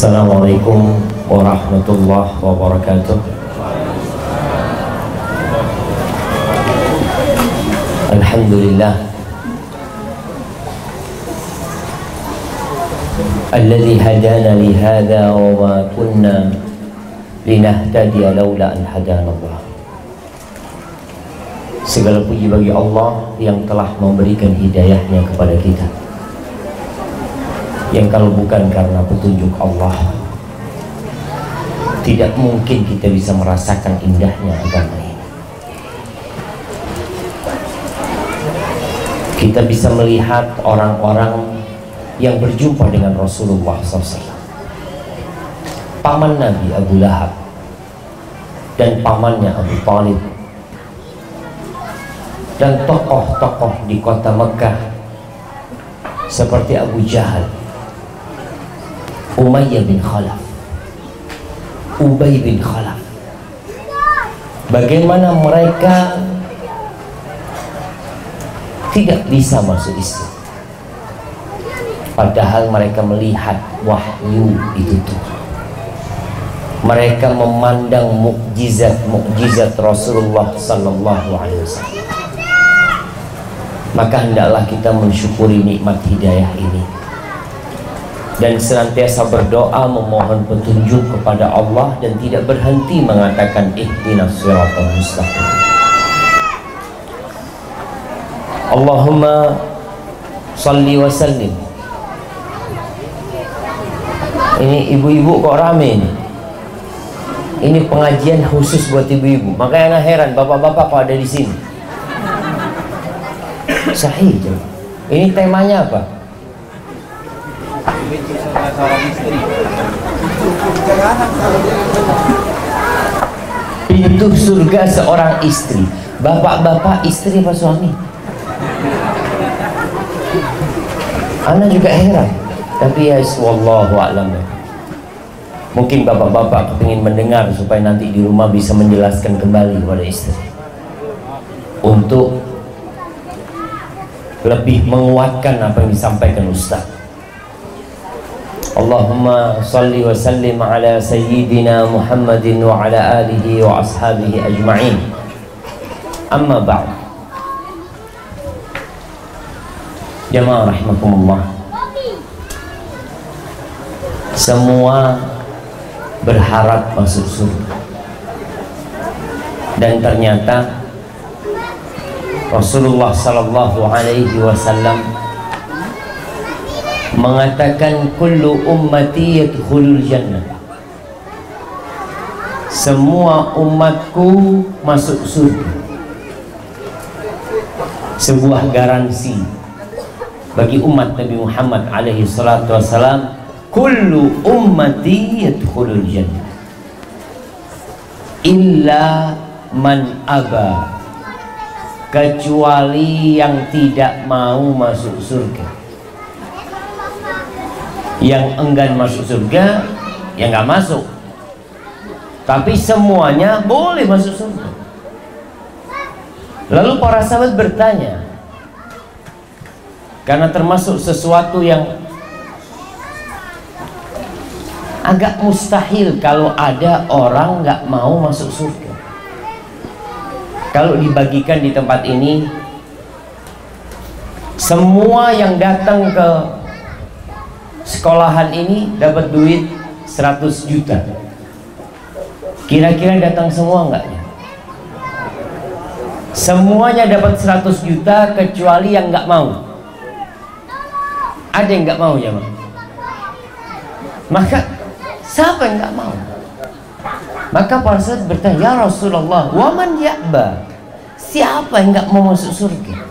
Assalamualaikum warahmatullahi wabarakatuh Alhamdulillah الذي هدانا لهذا وما كنا لنهتدي لولا أن هدانا الله Segala puji bagi Allah yang telah memberikan hidayahnya kepada kita Yang kalau bukan karena petunjuk Allah Tidak mungkin kita bisa merasakan indahnya agama ini. Kita bisa melihat orang-orang yang berjumpa dengan Rasulullah SAW Paman Nabi Abu Lahab Dan pamannya Abu Talib dan tokoh-tokoh di kota Mekah seperti Abu Jahal, Umayyah bin Khalaf, Ubay bin Khalaf. Bagaimana mereka tidak bisa masuk Islam. Padahal mereka melihat wahyu itu Tuhan. Mereka memandang mukjizat-mukjizat Rasulullah sallallahu alaihi wasallam maka hendaklah kita mensyukuri nikmat hidayah ini dan senantiasa berdoa memohon petunjuk kepada Allah dan tidak berhenti mengatakan ihdinas siratal mustaqim. Allahumma salli wa sallim. Ini ibu-ibu kok rame ini. Ini pengajian khusus buat ibu-ibu. Makanya anak heran bapak-bapak kok ada di sini. Sahih Ini temanya apa? Pintu surga seorang istri. Bapak-bapak istri apa suami? Anak juga heran. Tapi ya Wallahu a'lam. Mungkin bapak-bapak ingin mendengar Supaya nanti di rumah bisa menjelaskan kembali kepada istri. Untuk lebih menguatkan apa yang disampaikan Ustaz Allahumma salli wa sallim ala sayyidina Muhammadin wa ala alihi wa ashabihi ajma'in. Amma ba'd. Semua berharap masuk surga. Dan ternyata Rasulullah sallallahu alaihi wasallam mengatakan kullu ummati yadkhulul jannah. Semua umatku masuk surga. Sebuah garansi bagi umat Nabi Muhammad alaihi salatu wasalam kullu ummati yadkhulul jannah. Illa man aba. Kecuali yang tidak mau masuk surga yang enggan masuk surga yang nggak masuk. Tapi semuanya boleh masuk surga. Lalu para sahabat bertanya karena termasuk sesuatu yang agak mustahil kalau ada orang nggak mau masuk surga. Kalau dibagikan di tempat ini semua yang datang ke sekolahan ini dapat duit 100 juta kira-kira datang semua enggak semuanya dapat 100 juta kecuali yang enggak mau ada yang enggak mau ya maka siapa yang enggak mau maka para sahabat bertanya, "Ya Rasulullah, waman ya'ba?" Siapa yang nggak mau masuk surga?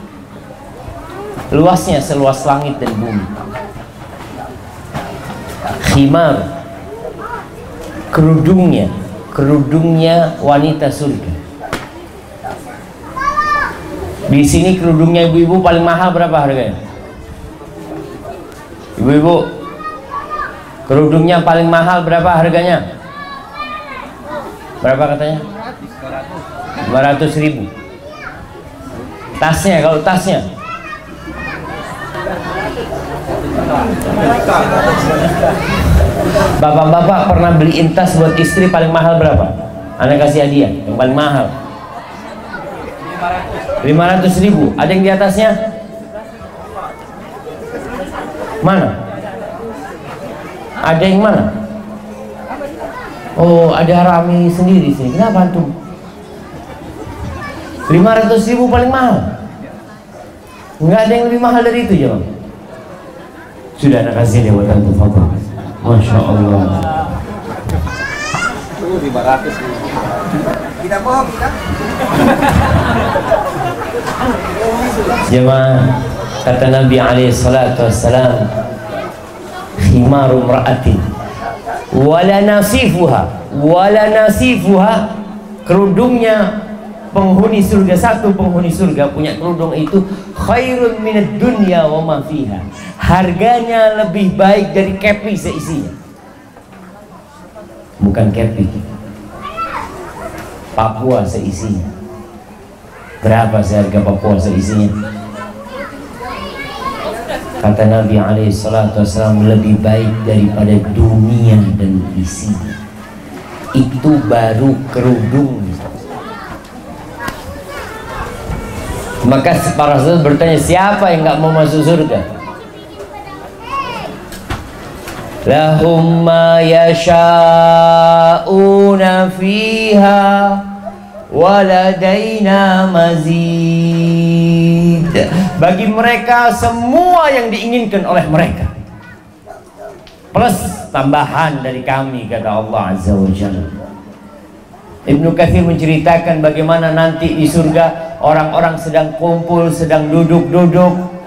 Luasnya seluas langit dan bumi. Khimar kerudungnya, kerudungnya wanita surga. Di sini kerudungnya ibu-ibu paling mahal berapa harganya? Ibu-ibu, kerudungnya paling mahal berapa harganya? Berapa katanya? 500 ribu Tasnya, kalau tasnya Bapak-bapak pernah beli intas buat istri paling mahal berapa? Anda kasih hadiah yang paling mahal 500 ribu ada yang di atasnya? mana? ada yang mana? oh ada rami sendiri sini kenapa tuh? 500 ribu paling mahal nggak ada yang lebih mahal dari itu ya sudah anak kasih antum Fatul Masya Allah. Tuh 500 Tidak bohong kita Jemaah kata Nabi alaihi salatu wassalam khimaru mra'atin wala nasifuha wala nasifuha kerudungnya penghuni surga satu penghuni surga punya kerudung itu khairun minad dunya wa ma harganya lebih baik dari kepi seisinya. Bukan kepi. Papua seisinya. Berapa seharga Papua seisinya? Kata Nabi alaihi salatu wasallam lebih baik daripada dunia dan isinya itu baru kerudung maka para sahabat bertanya siapa yang nggak mau masuk surga? Lahum ma yasha'una fiha waladaina mazid. Bagi mereka semua yang diinginkan oleh mereka. Plus tambahan dari kami kata Allah azza wa jalla Ibnu Katsir menceritakan bagaimana nanti di surga orang-orang sedang kumpul sedang duduk-duduk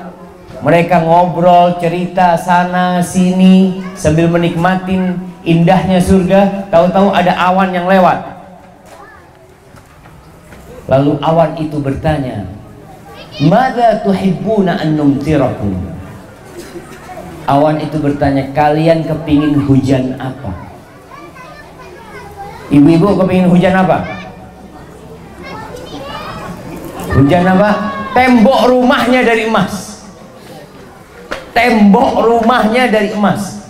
mereka ngobrol cerita sana sini sambil menikmatin indahnya surga tahu-tahu ada awan yang lewat Lalu awan itu bertanya, "Mada tuhibbuna an numtirakum?" Awan itu bertanya, "Kalian kepingin hujan apa?" Ibu-ibu kepingin hujan apa? Hujan apa? Tembok rumahnya dari emas. Tembok rumahnya dari emas.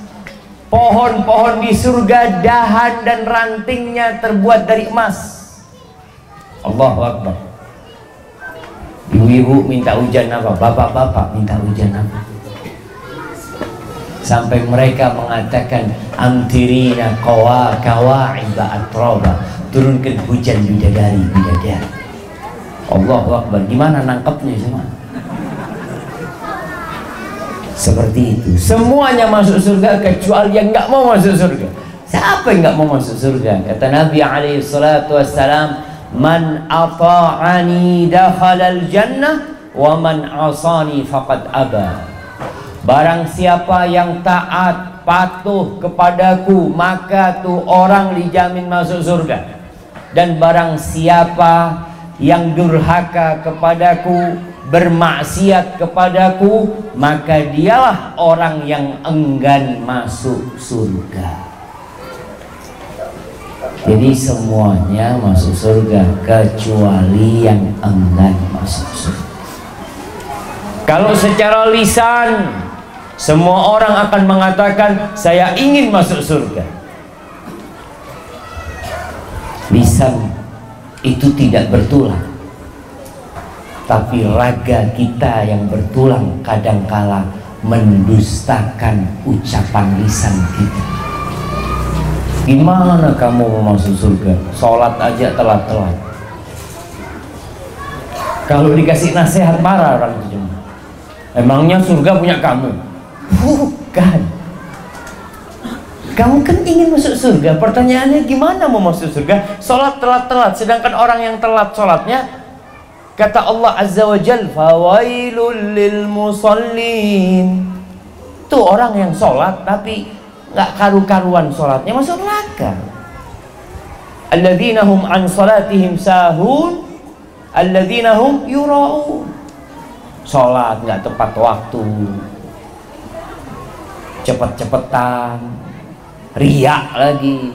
Pohon-pohon di surga dahan dan rantingnya terbuat dari emas Allahu Akbar Ibu-ibu minta hujan apa? Bapak-bapak minta hujan apa? Sampai mereka mengatakan Amtirina kawa kawa atroba. Turunkan hujan bidadari bidadari. Allahu Akbar. Gimana nangkepnya semua? Seperti itu. Semuanya masuk surga kecuali yang nggak mau masuk surga. Siapa yang nggak mau masuk surga? Kata Nabi alaihi salatu wassalam man ata'ani dakhalal jannah wa man asani faqad aba barang siapa yang taat patuh kepadaku maka tuh orang dijamin masuk surga dan barang siapa yang durhaka kepadaku bermaksiat kepadaku maka dialah orang yang enggan masuk surga jadi semuanya masuk surga kecuali yang enggan masuk surga. Kalau secara lisan semua orang akan mengatakan saya ingin masuk surga. Lisan itu tidak bertulang. Tapi raga kita yang bertulang kadangkala mendustakan ucapan lisan kita. Gimana kamu mau masuk surga? Sholat aja telat-telat. Kalau dikasih nasihat marah orang itu. Emangnya surga punya kamu? Bukan. Kamu kan ingin masuk surga. Pertanyaannya gimana mau masuk surga? Sholat telat-telat. Sedangkan orang yang telat sholatnya kata Allah Azza wa Jal, fawailul lil musallin. Itu orang yang sholat tapi nggak karu-karuan sholatnya masuk neraka alladzina hum an salatihim sahun alladzina hum yura'un sholat nggak tepat waktu cepet-cepetan riak lagi.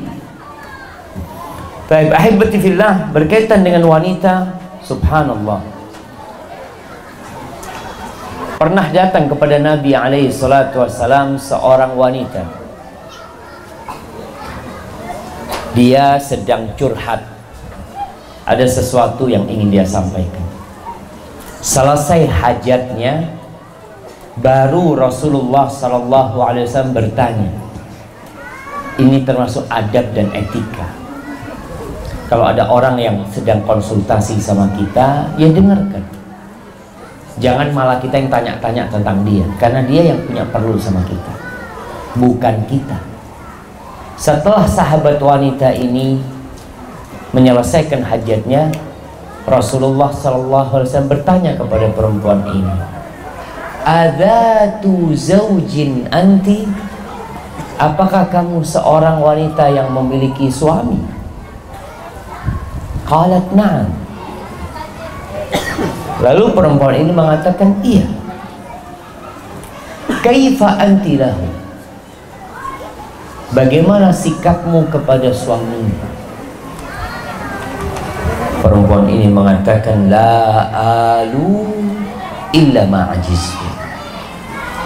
Baik, ahibati fillah berkaitan dengan wanita subhanallah. Pernah datang kepada Nabi alaihi salatu wassalam seorang wanita. Dia sedang curhat. Ada sesuatu yang ingin dia sampaikan. Selesai hajatnya baru Rasulullah Sallallahu Alaihi Wasallam bertanya ini termasuk adab dan etika? Kalau ada orang yang sedang konsultasi sama kita ya dengarkan. Jangan malah kita yang tanya-tanya tentang dia karena dia yang punya perlu sama kita bukan kita. Setelah sahabat wanita ini menyelesaikan hajatnya, Rasulullah SAW bertanya kepada perempuan ini, tu zaujin anti? Apakah kamu seorang wanita yang memiliki suami? Qalat na'am. Lalu perempuan ini mengatakan iya. Kaifa anti lahu? Bagaimana sikapmu kepada suamimu? Perempuan ini mengatakan la alu illa ma'ajistu.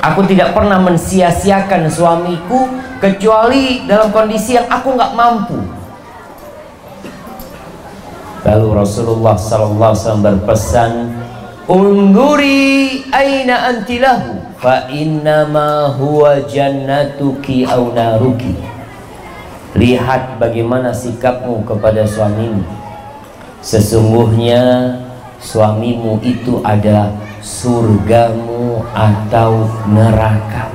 Aku tidak pernah mensia-siakan suamiku kecuali dalam kondisi yang aku nggak mampu. Lalu Rasulullah sallallahu alaihi berpesan, "Unduri aina antilahu fa innama huwa jannatuki au naruki lihat bagaimana sikapmu kepada suamimu sesungguhnya suamimu itu adalah surgamu atau neraka.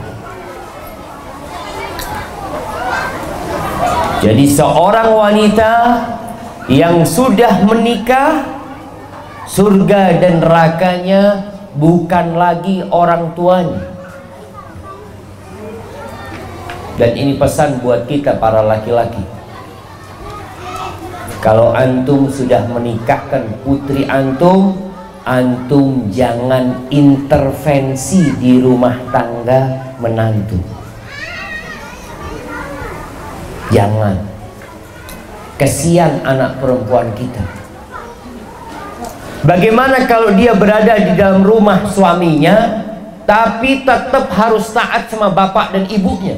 Jadi seorang wanita yang sudah menikah surga dan nerakanya bukan lagi orang tuanya. Dan ini pesan buat kita para laki-laki. Kalau antum sudah menikahkan putri antum antum jangan intervensi di rumah tangga menantu jangan kesian anak perempuan kita Bagaimana kalau dia berada di dalam rumah suaminya tapi tetap harus taat sama bapak dan ibunya?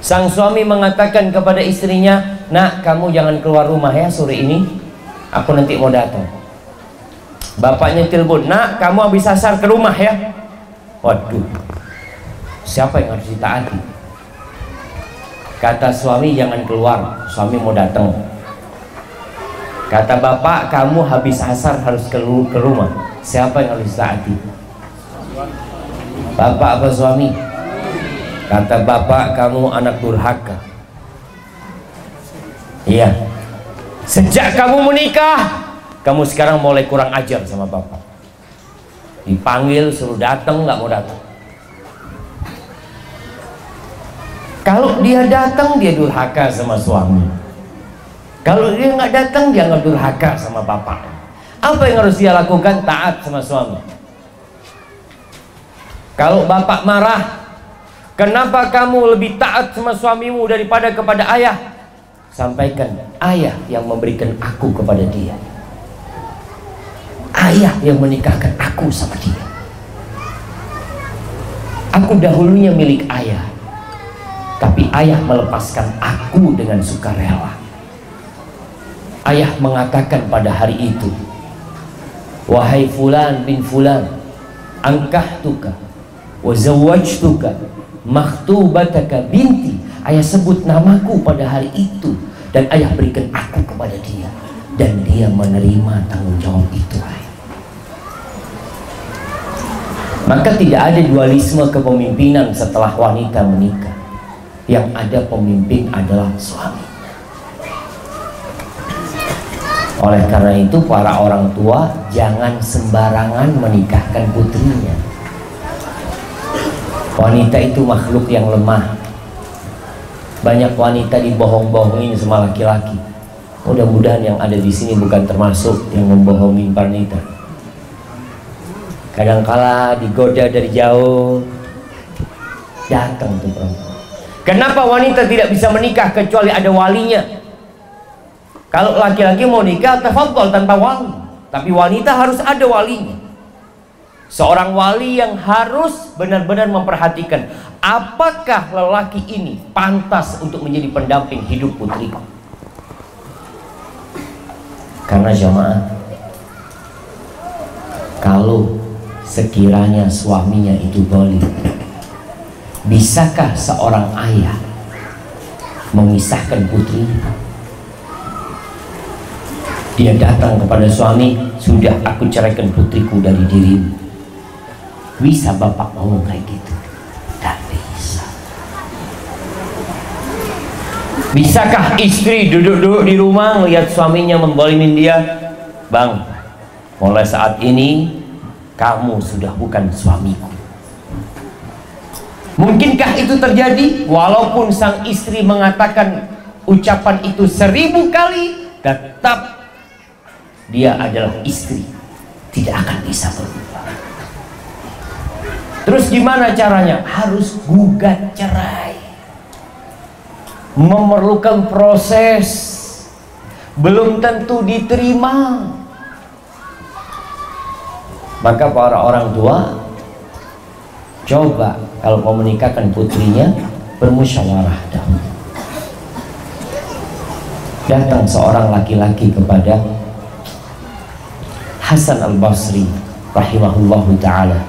Sang suami mengatakan kepada istrinya, "Nak, kamu jangan keluar rumah ya sore ini. Aku nanti mau datang." Bapaknya telepon, "Nak, kamu habis asar ke rumah ya." Waduh. Siapa yang harus ditaati? Kata suami jangan keluar, suami mau datang. Kata bapak, kamu habis asar harus ke, rumah. Siapa yang harus taati? Bapak apa suami? Kata bapak, kamu anak durhaka. Iya. Sejak kamu menikah, kamu sekarang mulai kurang ajar sama bapak. Dipanggil suruh datang nggak mau datang. Kalau dia datang dia durhaka sama suami. Kalau dia nggak datang, dia nggak durhaka sama bapak. Apa yang harus dia lakukan? Taat sama suami. Kalau bapak marah, kenapa kamu lebih taat sama suamimu daripada kepada ayah? Sampaikan, ayah yang memberikan aku kepada dia. Ayah yang menikahkan aku sama dia. Aku dahulunya milik ayah. Tapi ayah melepaskan aku dengan sukarela. Ayah mengatakan pada hari itu Wahai fulan bin fulan Angkahtuka Wa zawajtuka Makhtubataka binti Ayah sebut namaku pada hari itu Dan ayah berikan aku kepada dia Dan dia menerima tanggung jawab itu ayah Maka tidak ada dualisme kepemimpinan setelah wanita menikah Yang ada pemimpin adalah suami oleh karena itu para orang tua jangan sembarangan menikahkan putrinya. Wanita itu makhluk yang lemah. Banyak wanita dibohong-bohongin sama laki-laki. Mudah-mudahan yang ada di sini bukan termasuk yang membohongi wanita. Kadangkala digoda dari jauh datang tuh perempuan. Kenapa wanita tidak bisa menikah kecuali ada walinya? Kalau laki-laki mau nikah tafadhol tanpa wali, tapi wanita harus ada walinya. Seorang wali yang harus benar-benar memperhatikan apakah lelaki ini pantas untuk menjadi pendamping hidup putriku. Karena jamaah kalau sekiranya suaminya itu boleh. Bisakah seorang ayah memisahkan putrinya? Dia datang kepada suami sudah aku ceraikan putriku dari dirimu. Bisa bapak ngomong kayak gitu? Tak bisa. Bisakah istri duduk-duduk di rumah melihat suaminya membolimin dia? Bang mulai saat ini kamu sudah bukan suamiku Mungkinkah itu terjadi? Walaupun sang istri mengatakan ucapan itu seribu kali, tetap dia adalah istri. Tidak akan bisa berubah. Terus gimana caranya? Harus gugat cerai. Memerlukan proses. Belum tentu diterima. Maka para orang tua coba kalau mau menikahkan putrinya bermusyawarah dahulu. Datang seorang laki-laki kepada Hasan al-Basri rahimahullahu ta'ala.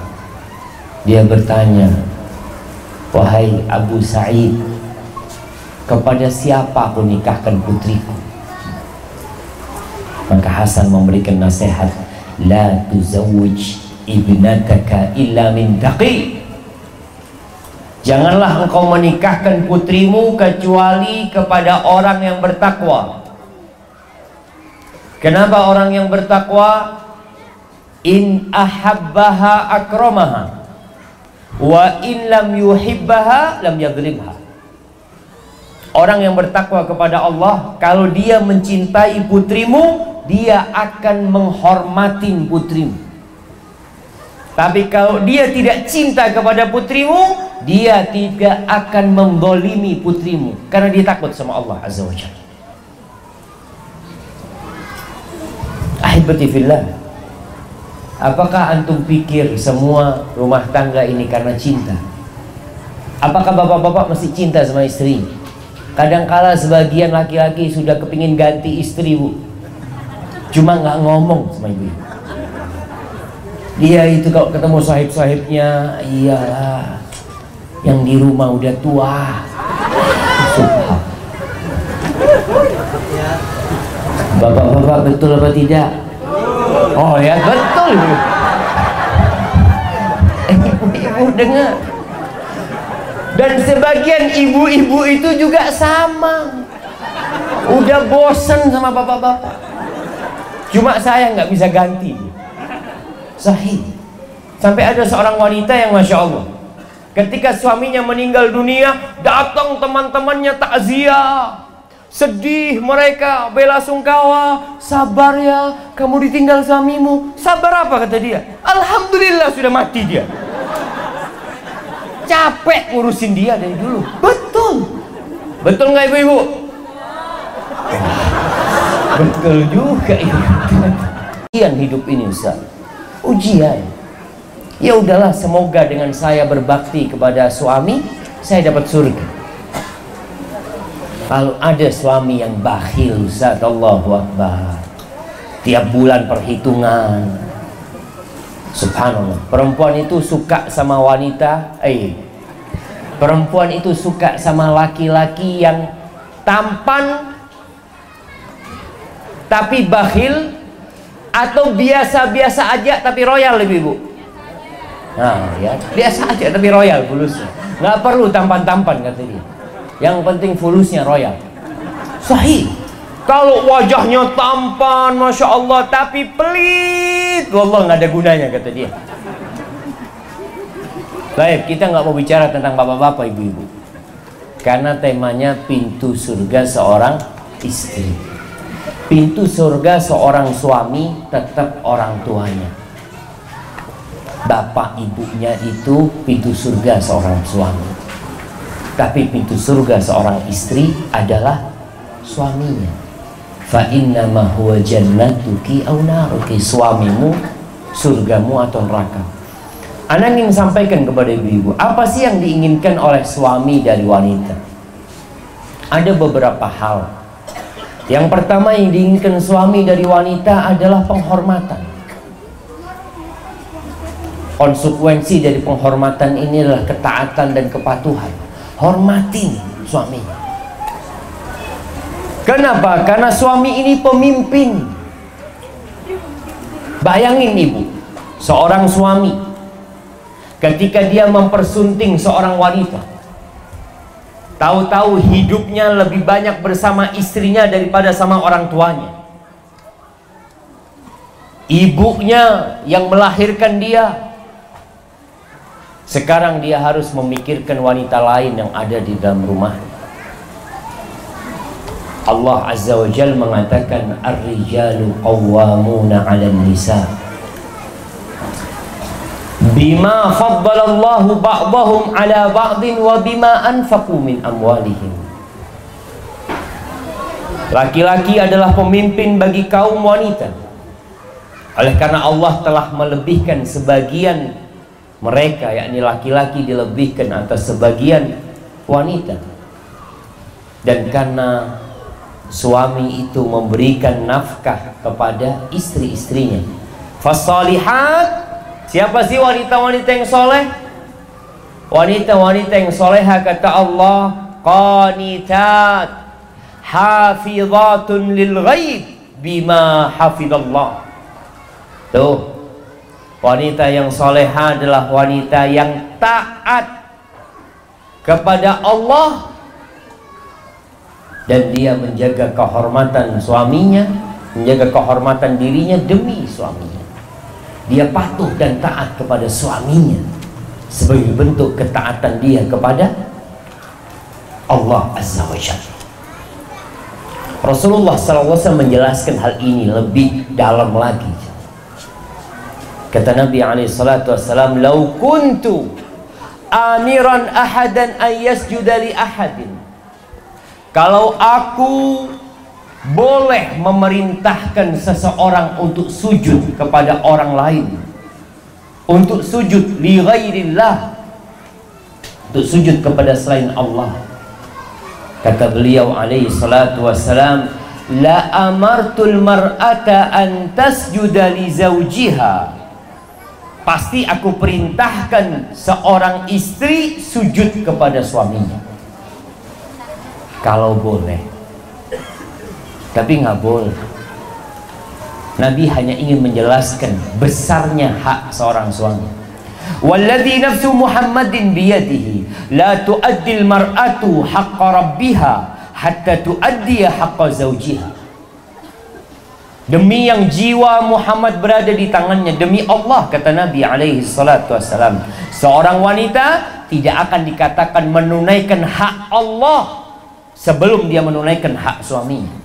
Dia bertanya wahai Abu Sa'id kepada siapa aku nikahkan putriku? Maka Hasan memberikan nasihat la tuzawwij ibnataka illa min taqi Janganlah engkau menikahkan putrimu kecuali kepada orang yang bertakwa. Kenapa orang yang bertakwa? In ahabbaha akramaha wa in lam yuhibbaha lam yadribha. Orang yang bertakwa kepada Allah, kalau dia mencintai putrimu, dia akan menghormatin putrimu. Tapi kalau dia tidak cinta kepada putrimu, dia tidak akan membolimi putrimu karena dia takut sama Allah Azza wa Jalla. Apakah antum pikir semua rumah tangga ini karena cinta? Apakah bapak-bapak masih cinta sama istri? Kadangkala sebagian laki-laki sudah kepingin ganti istri bu. Cuma nggak ngomong sama ibu Dia itu kalau ketemu sahib-sahibnya Iyalah. Yang di rumah udah tua. Bapak-bapak betul apa tidak? Oh ya betul. Ibu-ibu dengar Dan sebagian ibu-ibu itu juga sama Udah bosen sama bapak-bapak Cuma saya nggak bisa ganti Sahih Sampai ada seorang wanita yang Masya Allah Ketika suaminya meninggal dunia, datang teman-temannya takziah. Sedih mereka, bela sungkawa, sabar ya, kamu ditinggal suamimu. Sabar apa kata dia? Alhamdulillah sudah mati dia. Capek ngurusin dia dari dulu. Betul. Betul nggak ibu-ibu? Betul juga ibu. Ujian hidup ini Ustaz. Ujian ya udahlah semoga dengan saya berbakti kepada suami saya dapat surga kalau ada suami yang bakhil Ustaz Allahu Akbar tiap bulan perhitungan subhanallah perempuan itu suka sama wanita eh perempuan itu suka sama laki-laki yang tampan tapi bakhil atau biasa-biasa aja tapi royal lebih bu Nah, ya biasa aja tapi royal fulusnya. Nggak perlu tampan-tampan kata dia. Yang penting fulusnya royal. Sahih. Kalau wajahnya tampan, masya Allah, tapi pelit, Allah nggak ada gunanya kata dia. Baik, kita nggak mau bicara tentang bapak-bapak, ibu-ibu, karena temanya pintu surga seorang istri. Pintu surga seorang suami tetap orang tuanya. Bapak ibunya itu pintu surga seorang suami. Tapi pintu surga seorang istri adalah suaminya fa inna ma huwa jannatuki au naruki suamimu surgamu atau neraka Anak ingin sampaikan kepada ibu-ibu, apa sih yang diinginkan oleh suami dari wanita? Ada beberapa hal. Yang pertama yang diinginkan suami dari wanita adalah penghormatan. Konsekuensi dari penghormatan ini adalah ketaatan dan kepatuhan. Hormatin suaminya. Kenapa? Karena suami ini pemimpin. Bayangin ibu, seorang suami ketika dia mempersunting seorang wanita tahu-tahu hidupnya lebih banyak bersama istrinya daripada sama orang tuanya ibunya yang melahirkan dia sekarang dia harus memikirkan wanita lain yang ada di dalam rumah Allah Azza wa Jal mengatakan Ar-rijalu qawwamuna 'alan nisa' bima faddalallahu ba'dahum ala ba'din wa bima anfaqu min amwalihim. Laki-laki adalah pemimpin bagi kaum wanita. Oleh karena Allah telah melebihkan sebagian mereka yakni laki-laki dilebihkan atas sebagian wanita. Dan karena suami itu memberikan nafkah kepada istri-istrinya fasalihat Siapa sih wanita-wanita yang soleh? Wanita-wanita yang soleha kata Allah Qanitat Hafizatun lil ghaib Bima hafidallah Tuh Wanita yang soleha adalah wanita yang taat Kepada Allah Dan dia menjaga kehormatan suaminya Menjaga kehormatan dirinya demi suaminya dia patuh dan taat kepada suaminya sebagai bentuk ketaatan dia kepada Allah Azza wa Jalla. Rasulullah SAW menjelaskan hal ini lebih dalam lagi. Kata Nabi SAW, "Lau kuntu amiran ahadan an yasjuda li ahadin." Kalau aku boleh memerintahkan seseorang untuk sujud kepada orang lain untuk sujud li ghairillah untuk sujud kepada selain Allah. Kata beliau alaihi salatu wassalam la amartul mar'ata an tasjuda li zawjiha. Pasti aku perintahkan seorang istri sujud kepada suaminya kalau boleh. Tapi nggak boleh. Nabi hanya ingin menjelaskan besarnya hak seorang suami. Walladhi nafsu Muhammadin biyadihi la tu'addil mar'atu haqqa rabbiha hatta tu'addiya haqqa zawjiha. Demi yang jiwa Muhammad berada di tangannya Demi Allah kata Nabi alaihi salatu wassalam. Seorang wanita tidak akan dikatakan menunaikan hak Allah Sebelum dia menunaikan hak suaminya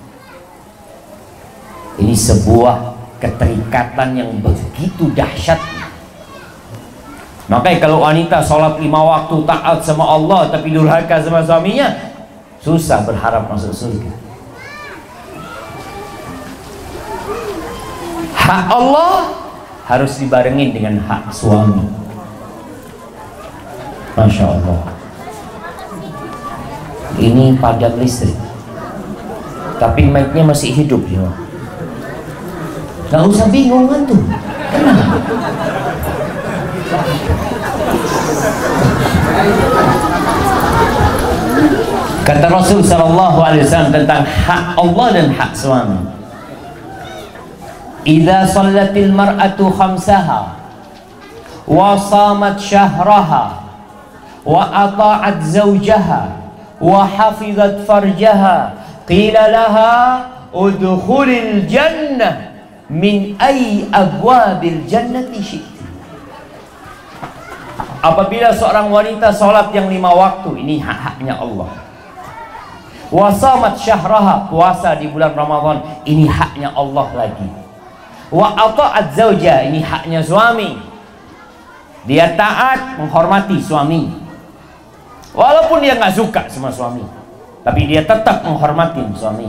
ini sebuah keterikatan yang begitu dahsyat. Makanya kalau wanita sholat lima waktu taat sama Allah tapi durhaka sama suaminya, susah berharap masuk surga. Hak Allah harus dibarengin dengan hak suami. Masya Allah. Ini padam listrik. Tapi mic-nya masih hidup ya. Gak usah bingung kan tuh. Kata Rasul Sallallahu Alaihi Wasallam tentang hak Allah dan hak suami. Idza sallatil mar'atu khamsaha wa samat syahraha wa ata'at zawjaha wa hafizat farjaha qila laha udkhulil jannah min ay abwabil jannati apabila seorang wanita sholat yang lima waktu ini hak-haknya Allah. Wasamat syahraha puasa di bulan Ramadan ini haknya Allah lagi. Wa ata'at zauja ini haknya suami. Dia taat menghormati suami walaupun dia nggak suka sama suami tapi dia tetap menghormati suami.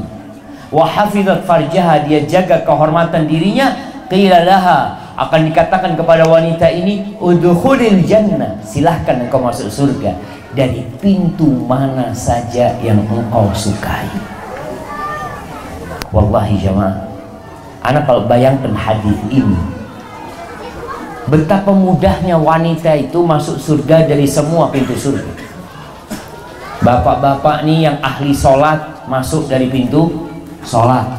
Wa hafizat farjaha dia jaga kehormatan dirinya. Qila laha akan dikatakan kepada wanita ini udkhulil jannah silahkan engkau masuk surga. Dari pintu mana saja yang engkau sukai. Wallahi jamaah anak kalau bayangkan hadis ini betapa mudahnya wanita itu masuk surga dari semua pintu surga bapak-bapak nih yang ahli sholat masuk dari pintu sholat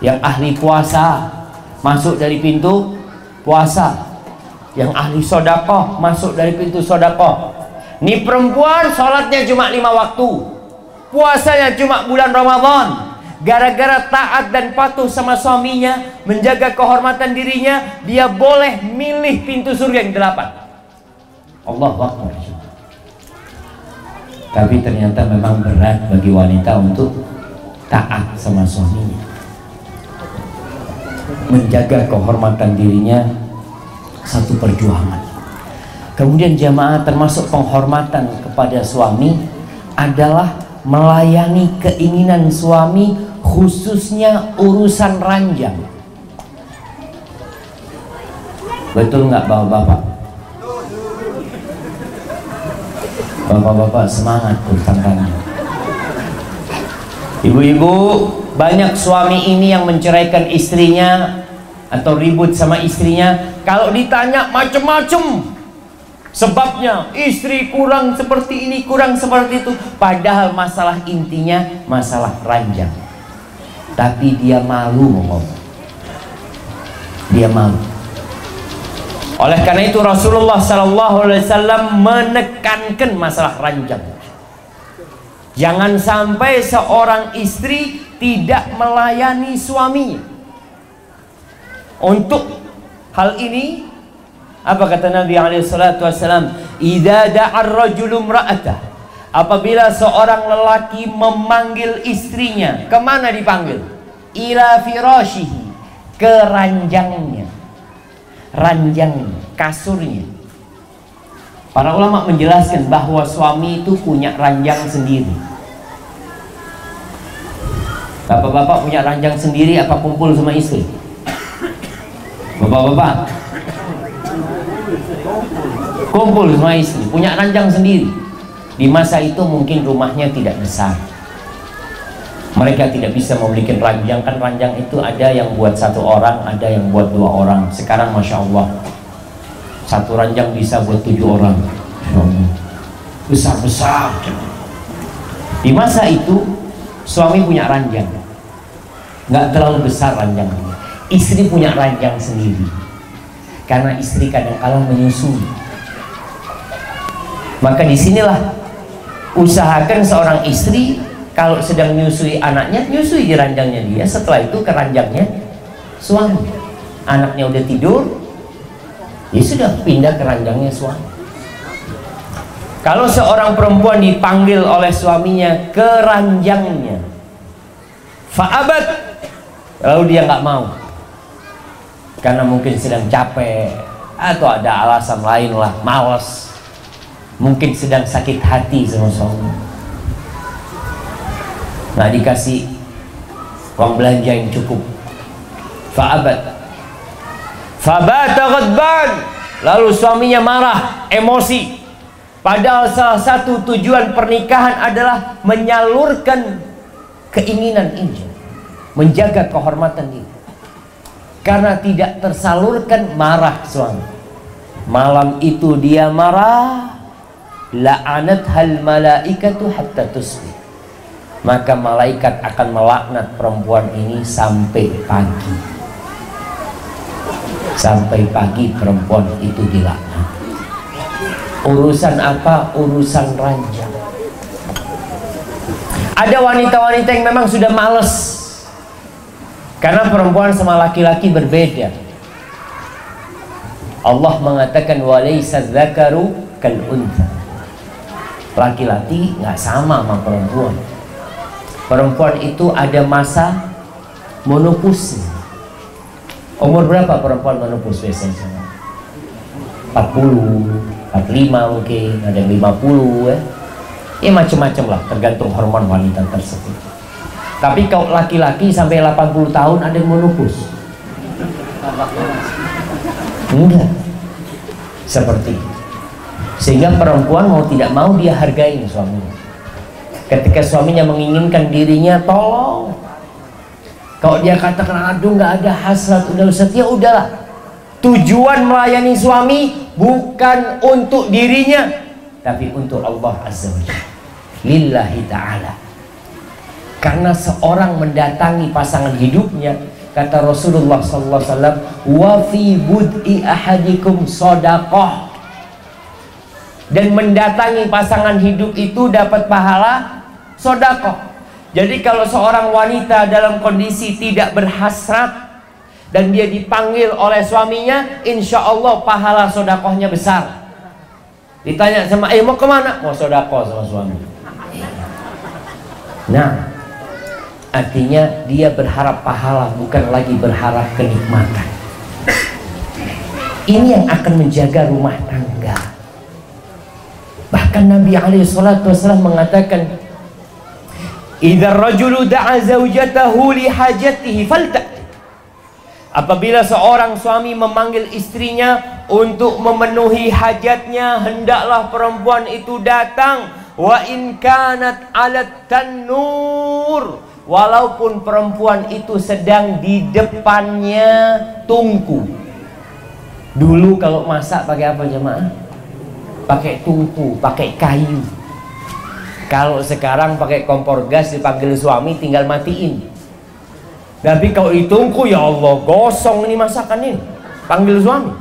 yang ahli puasa masuk dari pintu puasa. Yang ahli sodakoh masuk dari pintu sodakoh. Ini perempuan sholatnya cuma lima waktu. Puasanya cuma bulan Ramadan. Gara-gara taat dan patuh sama suaminya menjaga kehormatan dirinya dia boleh milih pintu surga yang delapan. Allah Akbar tapi ternyata memang berat bagi wanita untuk taat sama suaminya menjaga kehormatan dirinya satu perjuangan. Kemudian jamaah termasuk penghormatan kepada suami adalah melayani keinginan suami khususnya urusan ranjang. Betul nggak bapak-bapak? Bapak-bapak semangat ranjang. Ibu-ibu banyak suami ini yang menceraikan istrinya atau ribut sama istrinya. Kalau ditanya macem-macem sebabnya istri kurang seperti ini kurang seperti itu. Padahal masalah intinya masalah ranjang. Tapi dia malu ngomong. Dia malu oleh karena itu Rasulullah Sallallahu Alaihi Wasallam menekankan masalah ranjang jangan sampai seorang istri tidak melayani suaminya. Untuk hal ini apa kata Nabi alaihi salatu wasallam, "Idza da'a ar-rajulu Apabila seorang lelaki memanggil istrinya, ke mana dipanggil? Ila firashihi, ke. Ranjang kasurnya. Para ulama menjelaskan bahwa suami itu punya ranjang sendiri. Bapak-bapak punya ranjang sendiri apa kumpul sama istri? Bapak-bapak kumpul sama istri, punya ranjang sendiri. Di masa itu mungkin rumahnya tidak besar. Mereka tidak bisa memiliki ranjang kan ranjang itu ada yang buat satu orang, ada yang buat dua orang. Sekarang masya Allah satu ranjang bisa buat tujuh orang. Besar besar. Di masa itu suami punya ranjang nggak terlalu besar ranjangnya istri punya ranjang sendiri karena istri kadang-kala menyusui maka di sinilah usahakan seorang istri kalau sedang menyusui anaknya nyusui di ranjangnya dia. Setelah itu ke ranjangnya suami. Anaknya udah tidur ya sudah pindah ke ranjangnya suami. Kalau seorang perempuan dipanggil oleh suaminya ke ranjangnya, fa'abat, lalu dia nggak mau, karena mungkin sedang capek atau ada alasan lain lah, males, mungkin sedang sakit hati sama suami, nggak dikasih uang belanja yang cukup, fa'abat, fa'abat lalu suaminya marah, emosi, Padahal salah satu tujuan pernikahan adalah menyalurkan keinginan ini. Menjaga kehormatan diri. Karena tidak tersalurkan marah suami. Malam itu dia marah. La'anat hal malaikatu hatta tusbih. Maka malaikat akan melaknat perempuan ini sampai pagi. Sampai pagi perempuan itu dilaknat. Urusan apa? Urusan ranjang. Ada wanita-wanita yang memang sudah males. Karena perempuan sama laki-laki berbeda. Allah mengatakan walaysa dzakaru kal laki-laki nggak sama sama perempuan perempuan itu ada masa monopus. Umur berapa perempuan monopus biasanya? 40 45 mungkin ada yang 50 ya. Ya macam-macam lah tergantung hormon wanita tersebut. Tapi kalau laki-laki sampai 80 tahun ada yang menupus enggak. Seperti itu. Sehingga perempuan mau tidak mau dia hargai suaminya ketika suaminya menginginkan dirinya tolong. Kalau dia katakan aduh nggak ada hasrat udah Ustaz. Ya udahlah. Tujuan melayani suami bukan untuk dirinya tapi untuk Allah Azza wa Jalla. Lillahi ta'ala. Karena seorang mendatangi pasangan hidupnya kata Rasulullah sallallahu alaihi wasallam wa fi bud'i ahadikum sadaqah dan mendatangi pasangan hidup itu dapat pahala sodakoh jadi kalau seorang wanita dalam kondisi tidak berhasrat dan dia dipanggil oleh suaminya insya Allah pahala sodakohnya besar ditanya sama eh mau ke mana mau sodakoh sama suami nah Artinya dia berharap pahala bukan lagi berharap kenikmatan. Ini yang akan menjaga rumah tangga. Bahkan Nabi alaihi salatu wasallam mengatakan Idza rajulu da'a zaujatahu li hajatihi falta'ti Apabila seorang suami memanggil istrinya untuk memenuhi hajatnya, hendaklah perempuan itu datang. Wa in kanat alat tanur. Walaupun perempuan itu sedang di depannya tungku. Dulu kalau masak pakai apa jemaah pakai tungku pakai kayu kalau sekarang pakai kompor gas dipanggil suami tinggal matiin tapi kalau di tungku ya Allah gosong ini masakan ini panggil suami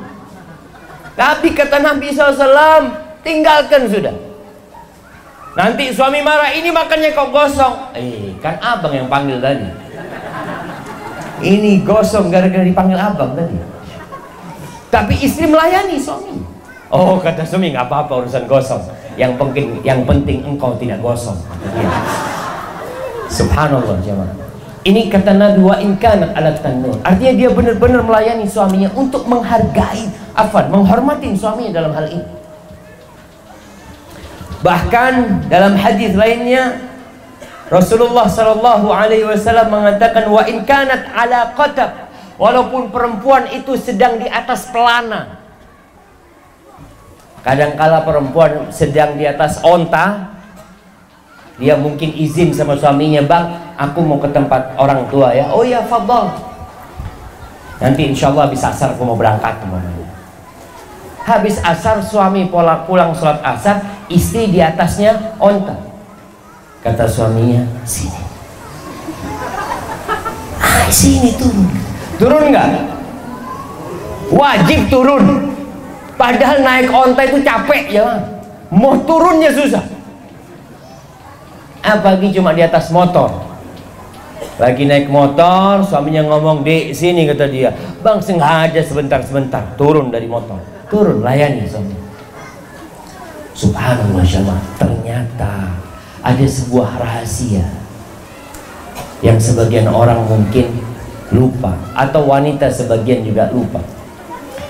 tapi kata Nabi SAW tinggalkan sudah Nanti suami marah, ini makannya kok gosong. Eh, kan abang yang panggil tadi. Ini gosong gara-gara dipanggil abang tadi. Tapi istri melayani suami. Oh, kata suami nggak apa-apa urusan gosong. Yang penting, yang penting engkau tidak gosong. Subhanallah jemaah. Ini kata Nabi wa in kanat alat tanur. Artinya dia benar-benar melayani suaminya untuk menghargai, afan, menghormati suaminya dalam hal ini. Bahkan dalam hadis lainnya Rasulullah sallallahu alaihi wasallam mengatakan wa in kanat ala qatab walaupun perempuan itu sedang di atas pelana. Kadangkala perempuan sedang di atas onta dia mungkin izin sama suaminya, "Bang, aku mau ke tempat orang tua ya." "Oh ya, fadhal." Nanti insya Allah bisa asar aku mau berangkat ke mana. Habis asar suami pulang, pulang sholat asar istri di atasnya onta. Kata suaminya sini. Ah sini turun. Turun nggak? Wajib turun padahal naik onta itu capek ya. Mau turunnya susah. Apalagi cuma di atas motor. Lagi naik motor suaminya ngomong di sini kata dia. Bang sengaja sebentar sebentar turun dari motor. Turun layani suami. Subhanallah jemaah ternyata ada sebuah rahasia yang sebagian orang mungkin lupa atau wanita sebagian juga lupa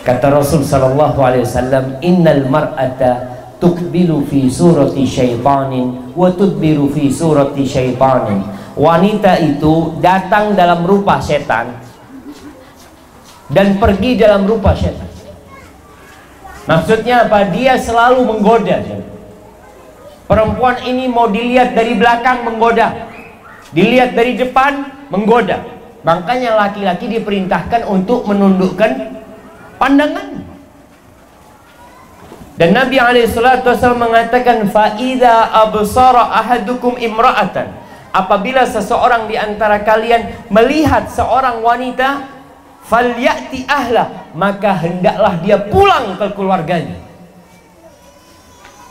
kata Rasul sallallahu alaihi wasallam innal mar'ata tukbilu fi surati syaitanin wa tudbiru fi surati syaitanin wanita itu datang dalam rupa setan dan pergi dalam rupa setan Maksudnya apa? Dia selalu menggoda. Perempuan ini mau dilihat dari belakang menggoda. Dilihat dari depan menggoda. Makanya laki-laki diperintahkan untuk menundukkan pandangan. Dan Nabi SAW mengatakan faida absara ahadukum imra'atan. Apabila seseorang di antara kalian melihat seorang wanita falyati ahla maka hendaklah dia pulang ke keluarganya.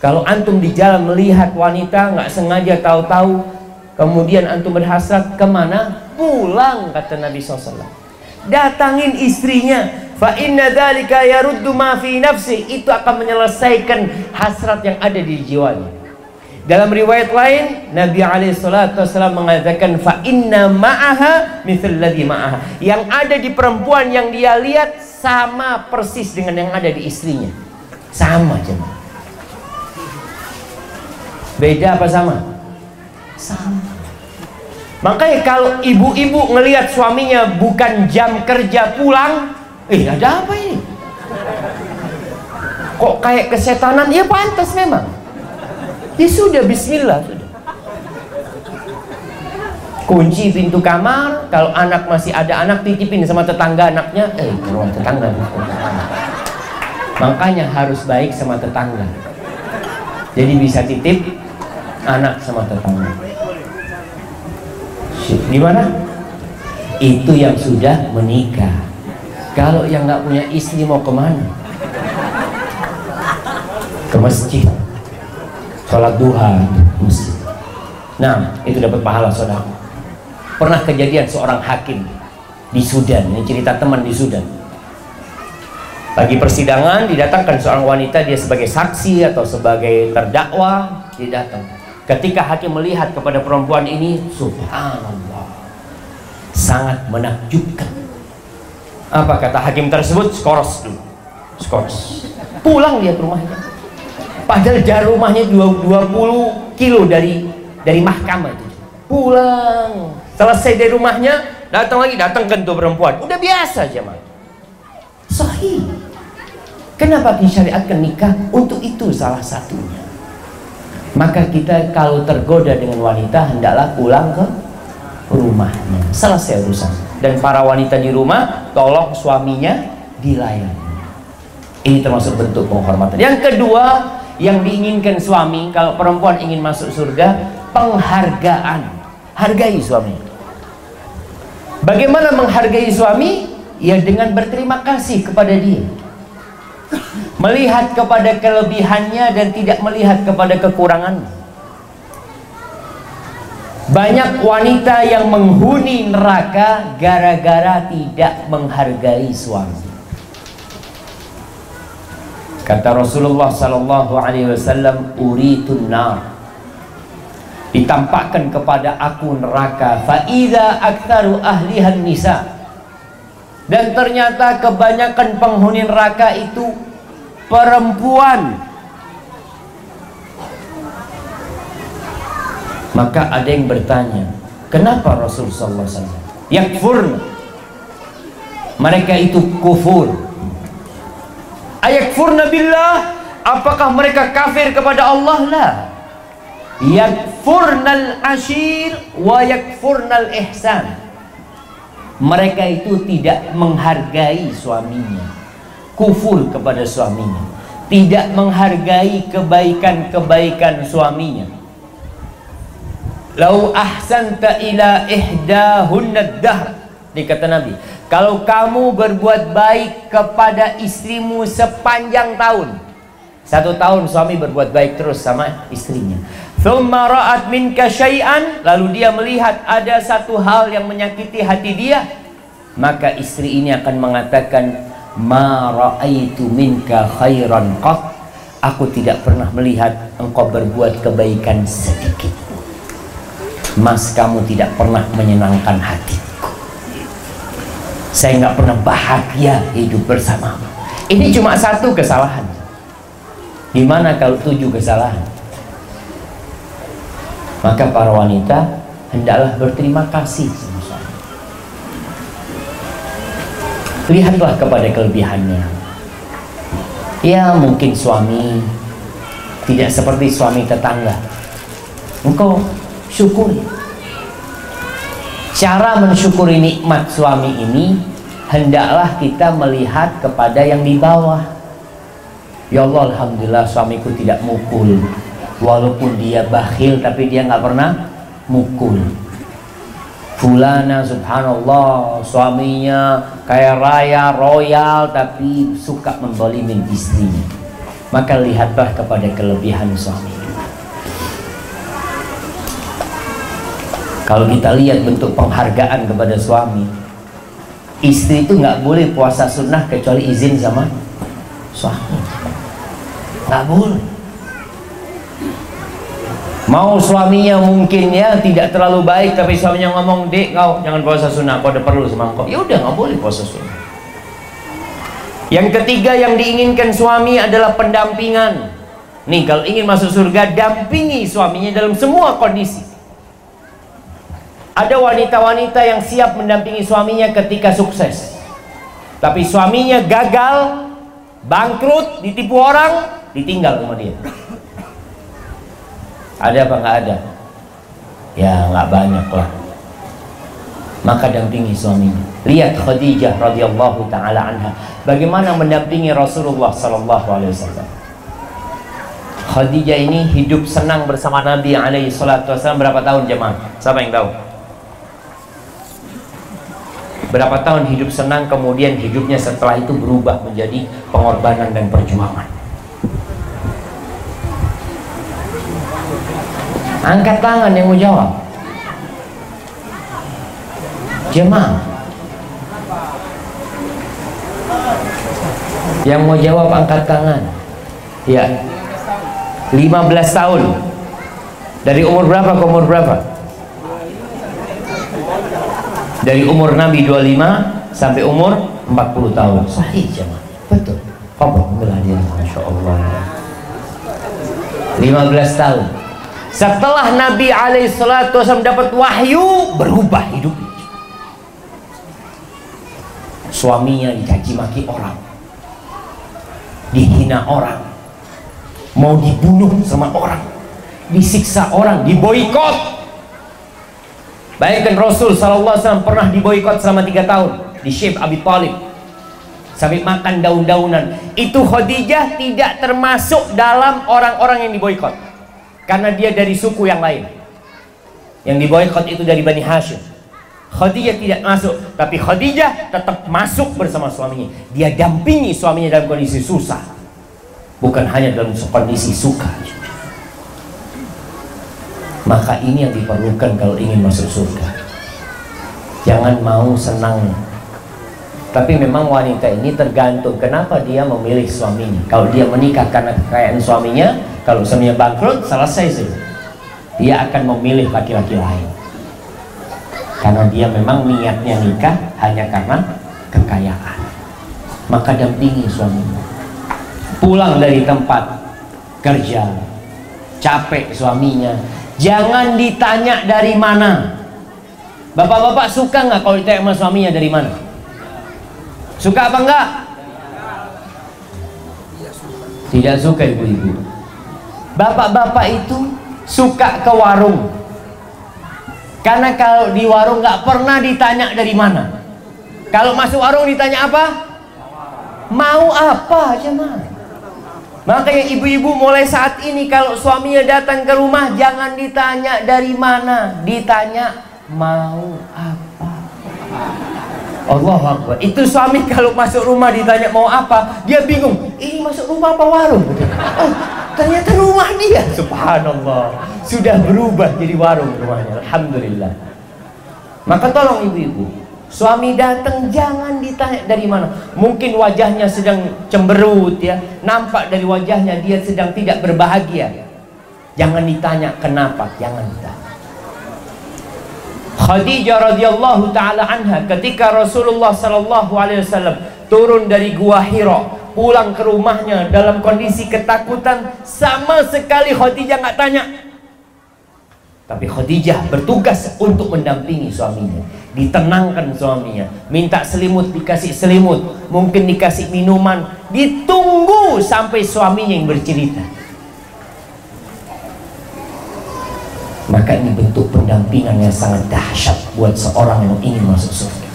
Kalau antum di jalan melihat wanita nggak sengaja tahu-tahu kemudian antum berhasrat ke mana? Pulang kata Nabi SAW datangin istrinya fa inna dzalika yaruddu ma fi nafsi itu akan menyelesaikan hasrat yang ada di jiwanya dalam riwayat lain Nabi Alaihissalam mengatakan fa inna ma'aha mithl ladhi ma'aha. Yang ada di perempuan yang dia lihat sama persis dengan yang ada di istrinya. Sama jemaah. Beda apa sama? Sama. Makanya kalau ibu-ibu ngelihat suaminya bukan jam kerja pulang, eh ada apa ini? kok kayak kesetanan? Ya pantas memang. Ya sudah bismillah sudah. Kunci pintu kamar kalau anak masih ada anak titipin sama tetangga anaknya. Eh ruang tetangga. Makanya harus baik sama tetangga. Jadi bisa titip anak sama tetangga gimana itu yang sudah menikah. Kalau yang nggak punya istri mau ke mana? Ke masjid. Sholat duha. Masjid. Nah itu dapat pahala saudara. Pernah kejadian seorang hakim di Sudan ini cerita teman di Sudan. Lagi persidangan didatangkan seorang wanita dia sebagai saksi atau sebagai terdakwa dia datang ketika hakim melihat kepada perempuan ini subhanallah sangat menakjubkan. Apa kata hakim tersebut? Skoros dulu. Skoros. Pulang dia ke rumahnya. Padahal jarak rumahnya 20 kilo dari dari mahkamah itu. Pulang. Selesai dari rumahnya datang lagi datang ke perempuan. Udah biasa aja mah sahih. Kenapa disyariatkan nikah? Untuk itu salah satunya maka kita kalau tergoda dengan wanita hendaklah pulang ke rumahnya. Selesai urusan. Dan para wanita di rumah tolong suaminya dilayani. Ini termasuk bentuk penghormatan. Yang kedua yang diinginkan suami kalau perempuan ingin masuk surga penghargaan. Hargai suami. Bagaimana menghargai suami? Ya dengan berterima kasih kepada dia. Melihat kepada kelebihannya dan tidak melihat kepada kekurangannya. Banyak wanita yang menghuni neraka gara-gara tidak menghargai suami. Kata Rasulullah sallallahu alaihi wasallam, "Uritun nar." ditampakkan kepada aku neraka faida aktsaru ahlihan nisa dan ternyata kebanyakan penghuni neraka itu perempuan. Maka ada yang bertanya kenapa Rasul sallallahu alaihi wasallam yakfurna? Mereka itu kufur. Ayakfurna billah? Apakah mereka kafir kepada Allah? Lah yakfurnal ashir wa yakfurnal ihsan mereka itu tidak menghargai suaminya kufur kepada suaminya. Tidak menghargai kebaikan-kebaikan suaminya. Lau ahsanta ila ihdahunna dahr dikata Nabi. Kalau kamu berbuat baik kepada istrimu sepanjang tahun satu tahun suami berbuat baik terus sama istrinya. Thumma ra'at minka syai'an lalu dia melihat ada satu hal yang menyakiti hati dia maka istri ini akan mengatakan ma ra'aitu minka khairan qat. Aku tidak pernah melihat engkau berbuat kebaikan sedikit. Mas kamu tidak pernah menyenangkan hatiku. Saya nggak pernah bahagia hidup bersamamu. Ini cuma satu kesalahan. Gimana kalau tujuh kesalahan? Maka para wanita hendaklah berterima kasih sama suami. Lihatlah kepada kelebihannya. Ya mungkin suami tidak seperti suami tetangga. Engkau syukuri. Cara mensyukuri nikmat suami ini hendaklah kita melihat kepada yang di bawah. Ya Allah, Alhamdulillah suamiku tidak mukul, walaupun dia bakhil tapi dia nggak pernah mukul Fulana subhanallah suaminya kaya raya royal tapi suka mendolimin istrinya. Maka lihatlah kepada kelebihan suami. Kalau kita lihat bentuk penghargaan kepada suami istri itu nggak boleh puasa sunnah kecuali izin sama suami. Nggak boleh Mau suaminya mungkin ya tidak terlalu baik tapi suaminya ngomong, "Dek, kau jangan puasa sunnah, kau ada perlu sama kau." Ya udah nggak boleh puasa sunnah. Yang ketiga yang diinginkan suami adalah pendampingan. Nih, kalau ingin masuk surga, dampingi suaminya dalam semua kondisi. Ada wanita-wanita yang siap mendampingi suaminya ketika sukses. Tapi suaminya gagal, bangkrut ditipu orang ditinggal sama dia ada apa nggak ada? Ya nggak banyak lah. Maka dampingi suaminya. Lihat Khadijah radhiyallahu taala anha. Bagaimana mendampingi Rasulullah sallallahu alaihi wasallam. Khadijah ini hidup senang bersama Nabi alaihi salatu wasallam. Berapa tahun jemaah? Siapa yang tahu? Berapa tahun hidup senang kemudian hidupnya setelah itu berubah menjadi pengorbanan dan perjuangan angkat tangan yang mau jawab. Jemaah. Yang mau jawab angkat tangan. Ya. 15 tahun. Dari umur berapa ke umur berapa? Dari umur Nabi 25 sampai umur 40 tahun. Sahih jemaah. Betul. Hadiah Masya Allah. 15 tahun setelah Nabi SAW dapat wahyu berubah hidupnya suaminya dicaci maki orang. Dihina orang. Mau dibunuh sama orang. Disiksa orang diboikot. Bayangkan Rasul SAW pernah diboikot selama tiga tahun di Syekh Abi Talib. Sampai makan daun-daunan. Itu Khadijah tidak termasuk dalam orang-orang yang diboikot karena dia dari suku yang lain yang diboikot itu dari Bani Hashim Khadijah tidak masuk, tapi Khadijah tetap masuk bersama suaminya. Dia dampingi suaminya dalam kondisi susah, bukan hanya dalam kondisi suka. Maka ini yang diperlukan kalau ingin masuk surga. Jangan mau senang. Tapi memang wanita ini tergantung kenapa dia memilih suaminya. Kalau dia menikah karena kekayaan suaminya, kalau suaminya bangkrut, selesai sih. Dia akan memilih laki-laki lain. Karena dia memang niatnya nikah hanya karena kekayaan. Maka dampingi suaminya. Pulang dari tempat kerja. Capek suaminya. Jangan ditanya dari mana. Bapak-bapak suka nggak kalau ditanya sama suaminya dari mana suka apa enggak tidak suka ibu-ibu bapak-bapak itu suka ke warung karena kalau di warung nggak pernah ditanya dari mana. Kalau masuk warung ditanya apa? Mau apa aja mah. Makanya ibu-ibu mulai saat ini kalau suaminya datang ke rumah jangan ditanya dari mana, ditanya mau apa. Allah Akbar. Itu suami kalau masuk rumah ditanya mau apa, dia bingung. Ini masuk rumah apa warung? Oh, ternyata rumah dia. Subhanallah. Sudah berubah jadi warung rumahnya. Alhamdulillah. Maka tolong ibu-ibu, suami datang jangan ditanya dari mana. Mungkin wajahnya sedang cemberut ya, nampak dari wajahnya dia sedang tidak berbahagia. Jangan ditanya kenapa, jangan ditanya. Khadijah radhiyallahu taala anha ketika Rasulullah sallallahu alaihi wasallam turun dari gua Hira pulang ke rumahnya dalam kondisi ketakutan sama sekali Khadijah nggak tanya. Tapi Khadijah bertugas untuk mendampingi suaminya ditenangkan suaminya minta selimut dikasih selimut mungkin dikasih minuman ditunggu sampai suaminya yang bercerita maka ini bentuk pendampingan yang sangat dahsyat buat seorang yang ingin masuk surga.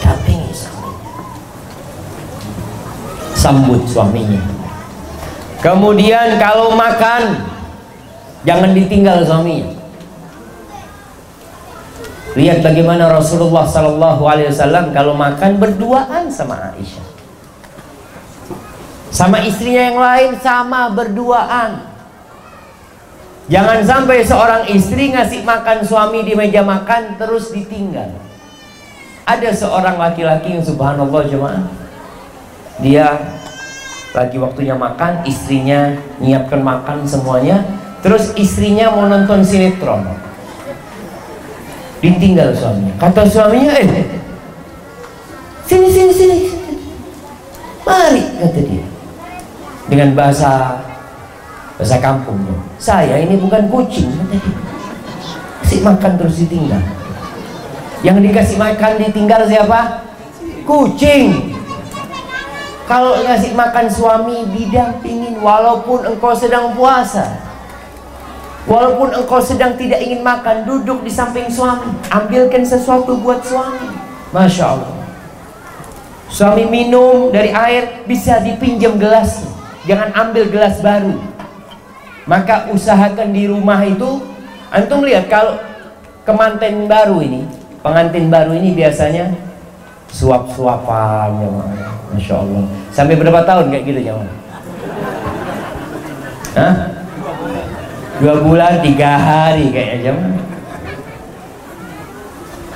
Dampingi suaminya. Sambut suaminya. Kemudian kalau makan jangan ditinggal suaminya. Lihat bagaimana Rasulullah Sallallahu Alaihi Wasallam kalau makan berduaan sama Aisyah. Sama istrinya yang lain sama berduaan Jangan sampai seorang istri ngasih makan suami di meja makan terus ditinggal. Ada seorang laki-laki yang subhanallah jemaah. Dia lagi waktunya makan, istrinya nyiapkan makan semuanya, terus istrinya mau nonton sinetron. Ditinggal suaminya. Kata suaminya, "Eh, sini sini sini. Mari," kata dia. Dengan bahasa bahasa kampung saya ini bukan kucing kasih makan terus ditinggal. Yang dikasih makan ditinggal siapa? Kucing. Kalau ngasih makan suami didampingin walaupun engkau sedang puasa. Walaupun engkau sedang tidak ingin makan duduk di samping suami. Ambilkan sesuatu buat suami. Masya Allah. Suami minum dari air bisa dipinjam gelas. Jangan ambil gelas baru maka usahakan di rumah itu antum lihat kalau kemanten baru ini pengantin baru ini biasanya suap-suapan ya Masya Allah. Sampai berapa tahun kayak gitu ya Hah? dua bulan tiga hari kayaknya jam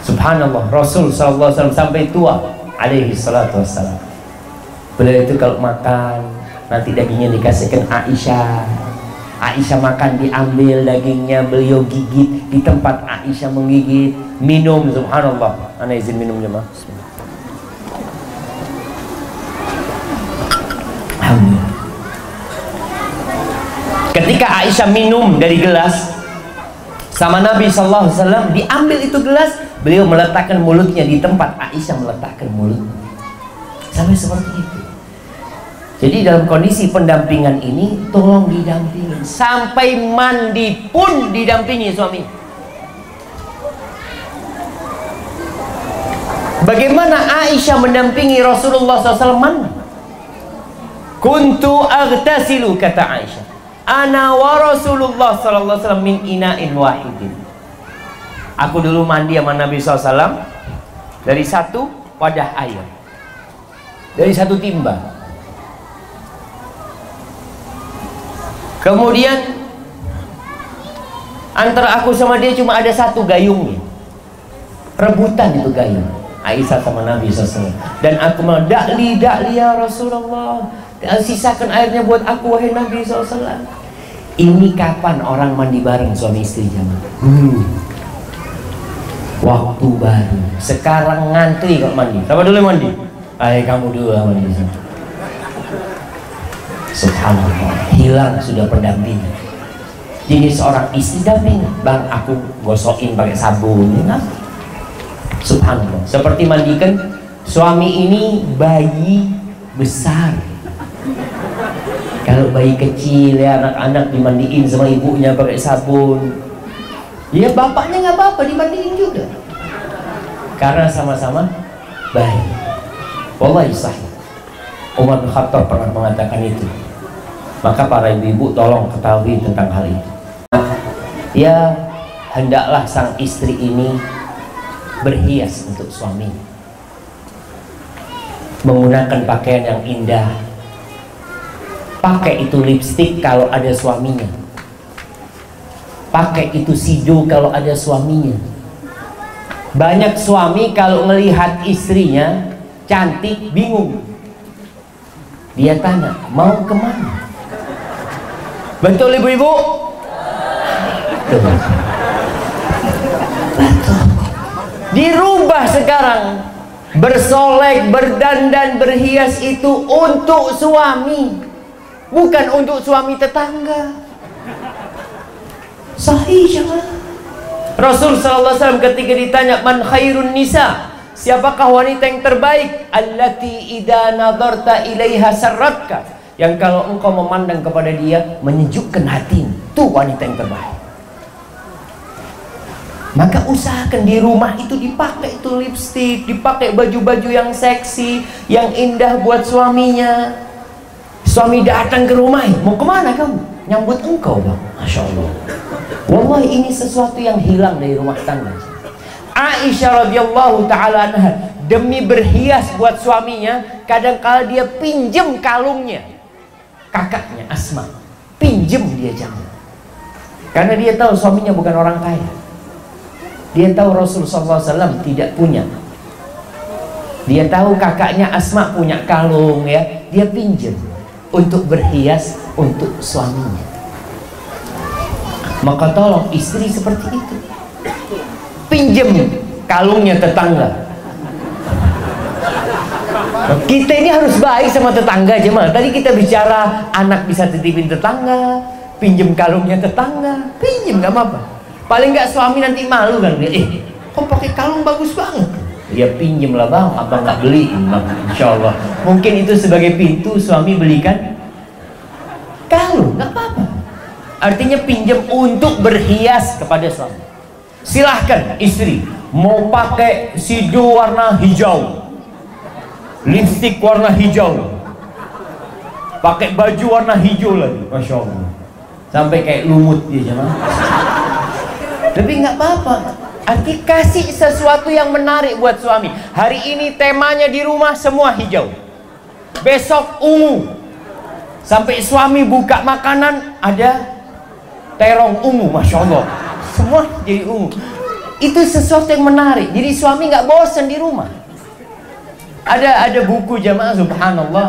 Subhanallah. Rasul SAW sampai tua alaihi salatu wassalam. Beliau itu kalau makan nanti dagingnya dikasihkan Aisyah Aisyah makan diambil dagingnya beliau gigit di tempat Aisyah menggigit minum subhanallah ana izin minum jemaah Ketika Aisyah minum dari gelas sama Nabi Sallallahu Alaihi Wasallam diambil itu gelas, beliau meletakkan mulutnya di tempat Aisyah meletakkan mulutnya. Sampai seperti itu. Jadi dalam kondisi pendampingan ini tolong didampingi sampai mandi pun didampingi suami. Bagaimana Aisyah mendampingi Rasulullah SAW? Kuntu agtasilu kata Aisyah. Ana wa Rasulullah wasallam min ina'in wahidin. Aku dulu mandi sama Nabi SAW dari satu wadah air. Dari satu timba. Kemudian antara aku sama dia cuma ada satu gayungnya. Rebutan itu gayung. Aisyah sama Nabi SAW. Dan aku mau dakli dakli ya Rasulullah sisakan airnya buat aku wahai Nabi SAW ini kapan orang mandi bareng suami istri jamaah hmm. waktu baru sekarang ngantri kok mandi siapa dulu mandi ayo kamu dulu mandi subhanallah. Hilang sudah pendampingan. Jadi seorang istri damping bang aku gosokin pakai sabun. Ya, subhanallah. Seperti mandikan suami ini bayi besar. Kalau bayi kecil ya anak-anak dimandiin sama ibunya pakai sabun. Ya bapaknya nggak apa-apa dimandiin juga. Karena sama-sama bayi. Wallahi sahih Umar bin Khattab pernah mengatakan itu. Maka para ibu-ibu tolong ketahui tentang hal itu. Ya hendaklah sang istri ini berhias untuk suaminya menggunakan pakaian yang indah. Pakai itu lipstick kalau ada suaminya. Pakai itu sido kalau ada suaminya. Banyak suami kalau melihat istrinya cantik bingung dia tanya mau ke mana? Betul ibu-ibu. Dirubah sekarang. Bersolek berdandan berhias itu untuk suami bukan untuk suami tetangga. Sahih Rasul sallallahu alaihi wasallam ketika ditanya man khairun nisa siapakah wanita yang terbaik allati idza nadarta ilaiha sarratka yang kalau engkau memandang kepada dia menyejukkan hatimu itu wanita yang terbaik maka usahakan di rumah itu dipakai itu lipstick dipakai baju-baju yang seksi yang indah buat suaminya Suami datang ke rumah, mau ke mana kamu? Nyambut engkau bang, Masya Allah. Wallahi ini sesuatu yang hilang dari rumah tangga. Aisyah radhiyallahu taala demi berhias buat suaminya, kadang kala dia pinjem kalungnya. Kakaknya Asma, pinjem dia jangan. Karena dia tahu suaminya bukan orang kaya. Dia tahu Rasulullah SAW tidak punya. Dia tahu kakaknya Asma punya kalung ya, dia pinjem untuk berhias untuk suaminya. Maka tolong istri seperti itu. Pinjem kalungnya tetangga. Kita ini harus baik sama tetangga aja mah. Tadi kita bicara anak bisa titipin tetangga, pinjem kalungnya tetangga, pinjem nggak apa-apa. Paling nggak suami nanti malu kan eh kok pakai kalung bagus banget. dia pinjem lah bang abang nggak beli bang insya Allah mungkin itu sebagai pintu suami belikan kalau nggak apa-apa artinya pinjam untuk berhias kepada suami silahkan istri mau pakai sido warna hijau lipstick warna hijau pakai baju warna hijau lagi masya Allah sampai kayak lumut dia jemaah tapi nggak apa-apa Arti kasih sesuatu yang menarik buat suami. Hari ini temanya di rumah semua hijau. Besok ungu. Sampai suami buka makanan ada terong ungu, masya Allah. Semua jadi ungu. Itu sesuatu yang menarik. Jadi suami nggak bosan di rumah. Ada ada buku jamaah subhanallah.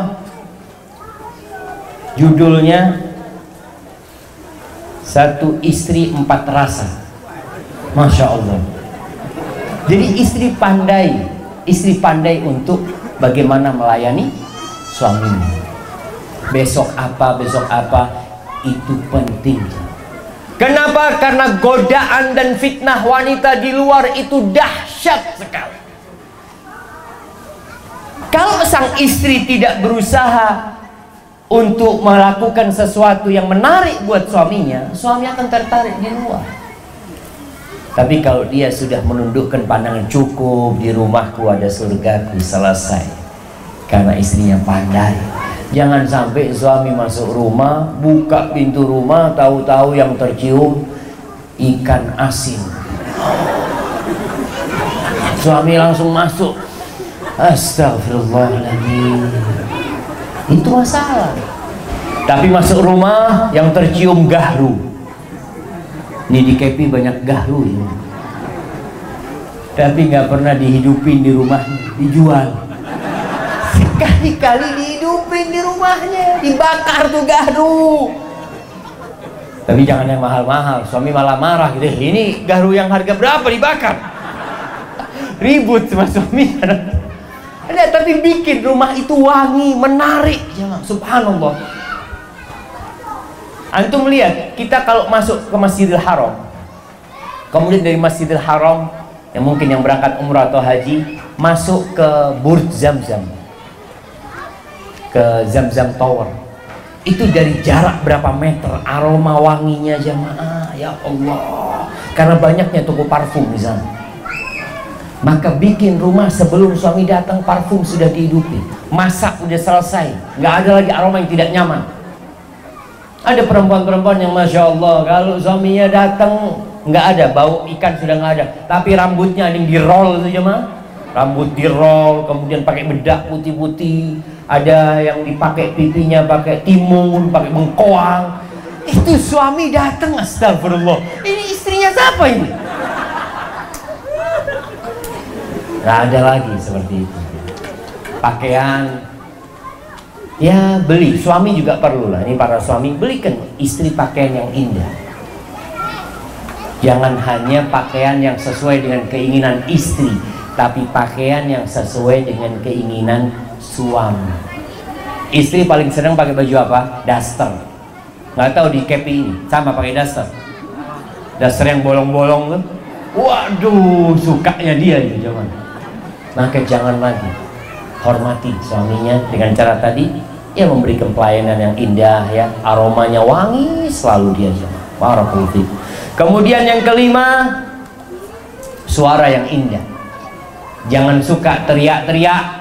Judulnya Satu Istri Empat Rasa. Masya Allah. Jadi istri pandai, istri pandai untuk bagaimana melayani suaminya. Besok apa, besok apa, itu penting. Kenapa? Karena godaan dan fitnah wanita di luar itu dahsyat sekali. Kalau sang istri tidak berusaha untuk melakukan sesuatu yang menarik buat suaminya, suami akan tertarik di luar. Tapi kalau dia sudah menundukkan pandangan cukup di rumahku ada surgaku selesai. Karena istrinya pandai. Jangan sampai suami masuk rumah, buka pintu rumah, tahu-tahu yang tercium ikan asin. Suami langsung masuk. Astagfirullahaladzim. Itu masalah. Tapi masuk rumah yang tercium gahru. Ini di Kepi banyak gahru ya. Tapi nggak pernah dihidupin di rumahnya, dijual. Sekali-kali dihidupin di rumahnya, dibakar tuh gahru. Tapi jangan yang mahal-mahal, suami malah marah gitu. Ini gahru yang harga berapa dibakar? Ribut sama suami. Ada tapi bikin rumah itu wangi, menarik, jangan subhanallah. Antum lihat, kita kalau masuk ke Masjidil Haram, kemudian dari Masjidil Haram, yang mungkin yang berangkat umrah atau haji, masuk ke Burj Zamzam, ke Zamzam Tower. Itu dari jarak berapa meter, aroma wanginya jamaah, ya Allah. Karena banyaknya toko parfum di sana. Maka bikin rumah sebelum suami datang parfum sudah dihidupi, masak udah selesai, nggak ada lagi aroma yang tidak nyaman. Ada perempuan-perempuan yang masya Allah kalau suaminya datang nggak ada bau ikan sudah nggak ada, tapi rambutnya ada yang di roll itu mah rambut di roll, kemudian pakai bedak putih-putih, ada yang dipakai pipinya pakai timun, pakai bengkoang. Itu suami datang astagfirullah. Ini istrinya siapa ini? Nggak ada lagi seperti itu. Pakaian Ya beli, suami juga perlu lah. Ini para suami belikan istri pakaian yang indah. Jangan hanya pakaian yang sesuai dengan keinginan istri, tapi pakaian yang sesuai dengan keinginan suami. Istri paling senang pakai baju apa? Daster. Nggak tahu di kepi ini sama pakai daster. Daster yang bolong-bolong tuh. Waduh, sukanya dia itu zaman. Maka jangan lagi hormati suaminya dengan cara tadi ya memberikan pelayanan yang indah ya aromanya wangi selalu dia barakallahu fiik kemudian yang kelima suara yang indah jangan suka teriak-teriak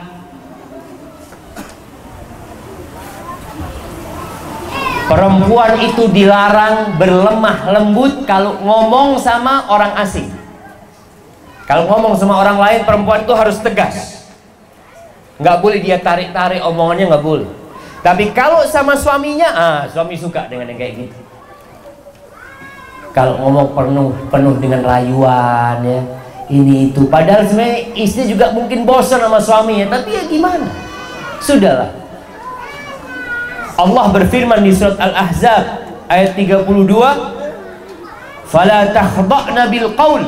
perempuan itu dilarang berlemah lembut kalau ngomong sama orang asing. Kalau ngomong sama orang lain perempuan itu harus tegas. Nggak boleh dia tarik-tarik omongannya nggak boleh. Tapi kalau sama suaminya ah suami suka dengan yang kayak gitu. Kalau ngomong penuh penuh dengan rayuan ya. Ini itu. Padahal sebenarnya istri juga mungkin bosan sama suaminya tapi ya gimana? Sudahlah Allah berfirman di surat Al-Ahzab ayat 32 fala takhda'na bil qaul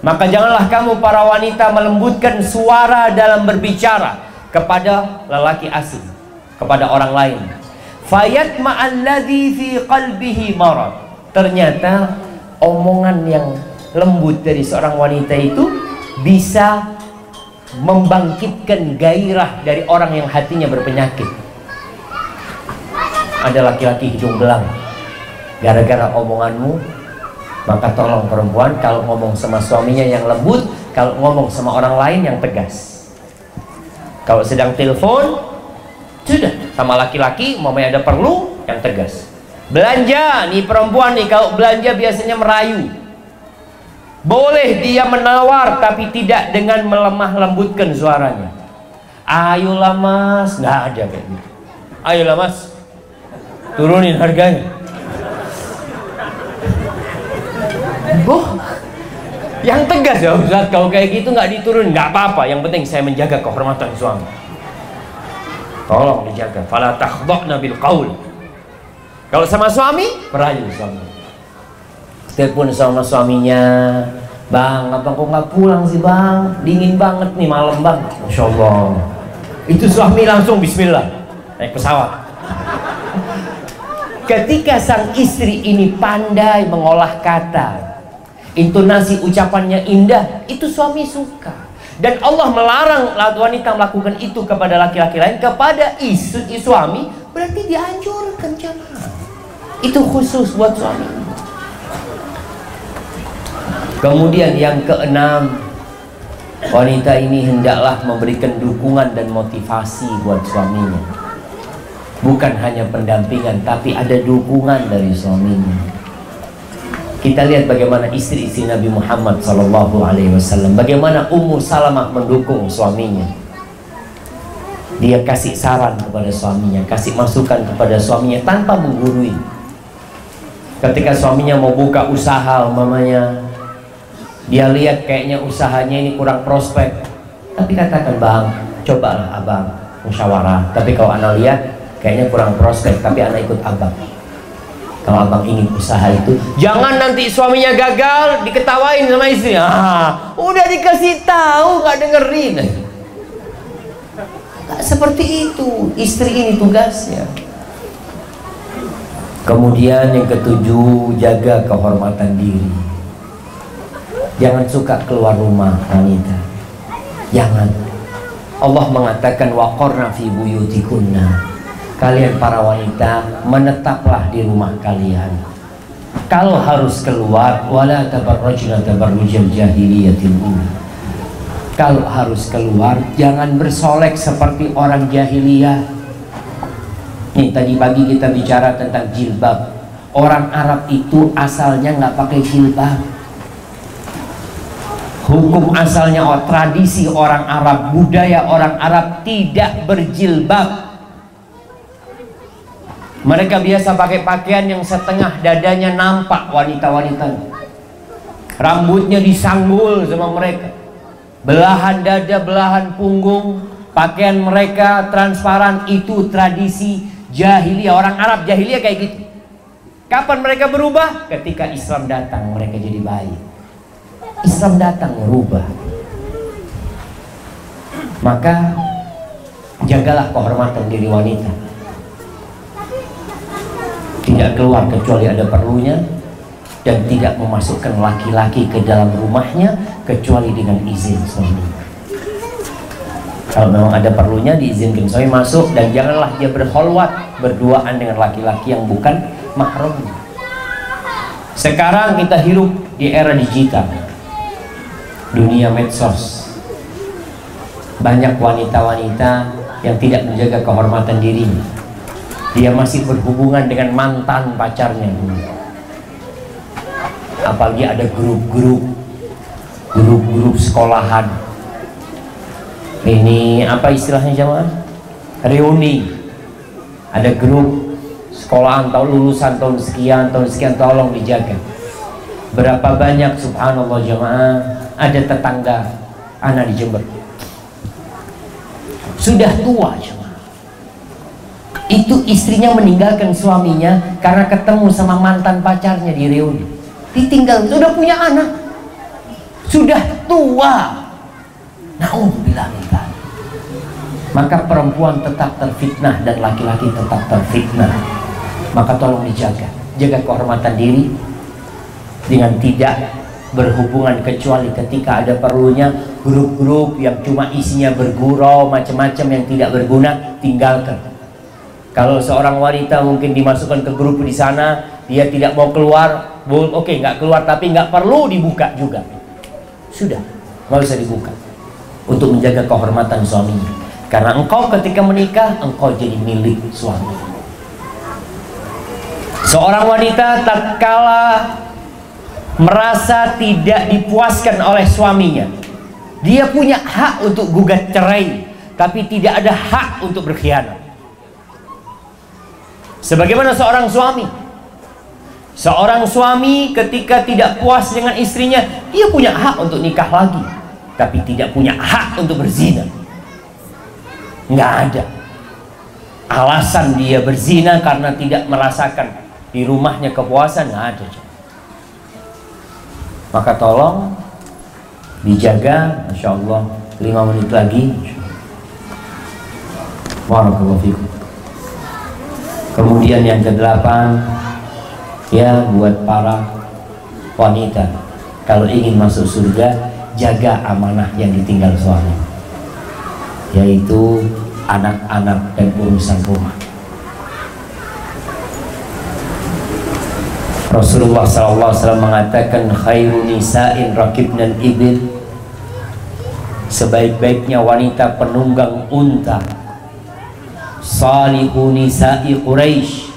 maka janganlah kamu para wanita melembutkan suara dalam berbicara kepada lelaki asing, kepada orang lain. Fayat ma'alladhi fi qalbihi marad. Ternyata omongan yang lembut dari seorang wanita itu bisa membangkitkan gairah dari orang yang hatinya berpenyakit. Ada laki-laki hidung belang, gara-gara omonganmu, maka tolong perempuan kalau ngomong sama suaminya yang lembut, kalau ngomong sama orang lain yang tegas. Kalau sedang telepon, sudah sama laki-laki, mau ada perlu yang tegas. Belanja nih perempuan nih kalau belanja biasanya merayu. Boleh dia menawar tapi tidak dengan melemah lembutkan suaranya. Ayolah mas, nggak ada kayak gitu. Ayolah mas, turunin harganya. Boh, yang tegas ya Ustaz, kalau kayak gitu nggak diturun, nggak apa-apa. Yang penting saya menjaga kehormatan suami. Tolong dijaga. Fala takhdha'na bil qaul. Kalau sama suami, merayu suami telepon sama suaminya bang abang kok nggak pulang sih bang dingin banget nih malam bang masya allah itu suami langsung Bismillah naik pesawat ketika sang istri ini pandai mengolah kata intonasi ucapannya indah itu suami suka. Dan Allah melarang wanita melakukan itu kepada laki-laki lain kepada istri suami berarti dianjurkan jangan itu khusus buat suami. Kemudian yang keenam, wanita ini hendaklah memberikan dukungan dan motivasi buat suaminya. Bukan hanya pendampingan, tapi ada dukungan dari suaminya. Kita lihat bagaimana istri-istri Nabi Muhammad Sallallahu Alaihi Wasallam, bagaimana Ummu Salamah mendukung suaminya. Dia kasih saran kepada suaminya, kasih masukan kepada suaminya tanpa menggurui. Ketika suaminya mau buka usaha, mamanya dia lihat kayaknya usahanya ini kurang prospek tapi katakan bang cobalah abang musyawarah tapi kalau anak lihat kayaknya kurang prospek tapi anak ikut abang kalau abang ingin usaha itu jangan nanti suaminya gagal diketawain sama istri ah udah dikasih tahu nggak dengerin Gak seperti itu istri ini tugasnya kemudian yang ketujuh jaga kehormatan diri Jangan suka keluar rumah wanita. Jangan. Allah mengatakan waqarna fi buyutikunna. Kalian para wanita menetaplah di rumah kalian. Kalau harus keluar wala tabarrajna tabarrujal jahiliyatil ula. Kalau harus keluar jangan bersolek seperti orang jahiliyah. Nih tadi pagi kita bicara tentang jilbab. Orang Arab itu asalnya nggak pakai jilbab hukum asalnya oh, tradisi orang Arab budaya orang Arab tidak berjilbab mereka biasa pakai pakaian yang setengah dadanya nampak wanita-wanita. Rambutnya disanggul sama mereka. Belahan dada belahan punggung pakaian mereka transparan. Itu tradisi jahiliyah. Orang Arab jahiliyah kayak gitu. Kapan mereka berubah? Ketika Islam datang mereka jadi baik. Islam datang merubah. Maka jagalah kehormatan diri wanita tidak keluar kecuali ada perlunya dan tidak memasukkan laki-laki ke dalam rumahnya kecuali dengan izin suami. Kalau memang ada perlunya diizinkan suami masuk dan janganlah dia berholwat berduaan dengan laki-laki yang bukan mahram sekarang kita hidup di era digital. Dunia medsos. Banyak wanita-wanita yang tidak menjaga kehormatan dirinya dia masih berhubungan dengan mantan pacarnya. Apalagi ada grup-grup grup-grup sekolahan. Ini apa istilahnya jamaah? Reuni. Ada grup sekolahan tahun lulusan tahun sekian tahun sekian tolong dijaga. Berapa banyak subhanallah jamaah? Ada tetangga anak di Jember. Sudah tua itu istrinya meninggalkan suaminya karena ketemu sama mantan pacarnya di reuni. Ditinggal sudah punya anak. Sudah tua. Naudzubillah maka perempuan tetap terfitnah dan laki-laki tetap terfitnah. Maka tolong dijaga. Jaga kehormatan diri dengan tidak berhubungan kecuali ketika ada perlunya grup-grup yang cuma isinya bergurau macam-macam yang tidak berguna tinggalkan kalau seorang wanita mungkin dimasukkan ke grup di sana dia tidak mau keluar oke okay, nggak keluar tapi nggak perlu dibuka juga. Sudah nggak usah dibuka. Untuk menjaga kehormatan suaminya karena engkau ketika menikah engkau jadi milik suami. Seorang wanita tak kalah merasa tidak dipuaskan oleh suaminya. Dia punya hak untuk gugat cerai tapi tidak ada hak untuk berkhianat sebagaimana seorang suami. Seorang suami ketika tidak puas dengan istrinya dia punya hak untuk nikah lagi. Tapi tidak punya hak untuk berzina. Nggak ada. Alasan dia berzina karena tidak merasakan di rumahnya kepuasan nggak ada maka tolong dijaga Masya Allah 5 menit lagi Barakallahu fikum kemudian yang kedelapan ya buat para wanita. Kalau ingin masuk surga jaga amanah yang ditinggal suami. Yaitu anak-anak dan urusan rumah. Rasulullah SAW mengatakan khairu nisa'in rakibnan ibil. Sebaik-baiknya wanita penunggang unta salihu nisa'i Quraisy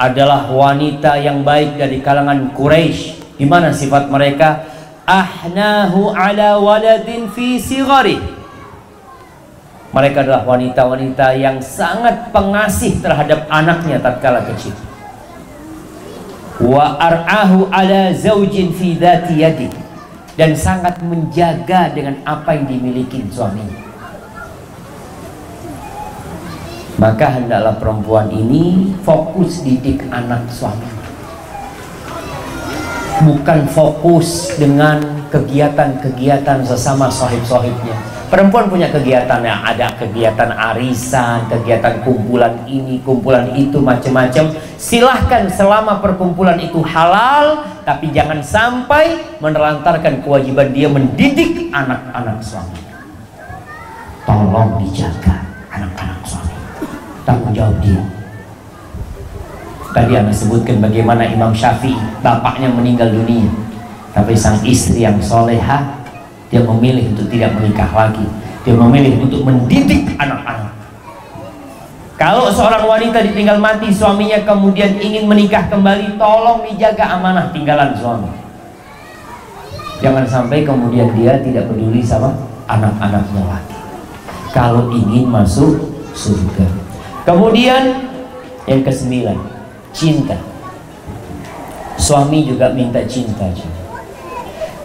adalah wanita yang baik dari kalangan Quraisy di mana sifat mereka? Ahnahu ala waladin fi sigari mereka adalah wanita-wanita yang sangat pengasih terhadap anaknya tatkala kecil. Wa ar'ahu ala zaujin fi dhati yadi. Dan sangat menjaga dengan apa yang dimiliki suaminya maka hendaklah perempuan ini fokus didik anak suami bukan fokus dengan kegiatan-kegiatan sesama sahib-sahibnya Perempuan punya kegiatan yang ada kegiatan arisan, kegiatan kumpulan ini, kumpulan itu, macam-macam. Silahkan selama perkumpulan itu halal, tapi jangan sampai menelantarkan kewajiban dia mendidik anak-anak suami. Tolong dijaga. Tanggung jawab dia. Tadi Anda sebutkan bagaimana Imam Syafi'i, bapaknya meninggal dunia. Tapi sang istri yang solehah dia memilih untuk tidak menikah lagi. Dia memilih untuk mendidik anak-anak. Kalau seorang wanita ditinggal mati suaminya kemudian ingin menikah kembali tolong dijaga amanah tinggalan suami. Jangan sampai kemudian dia tidak peduli sama anak-anaknya lagi. Kalau ingin masuk surga kemudian yang kesembilan cinta suami juga minta cinta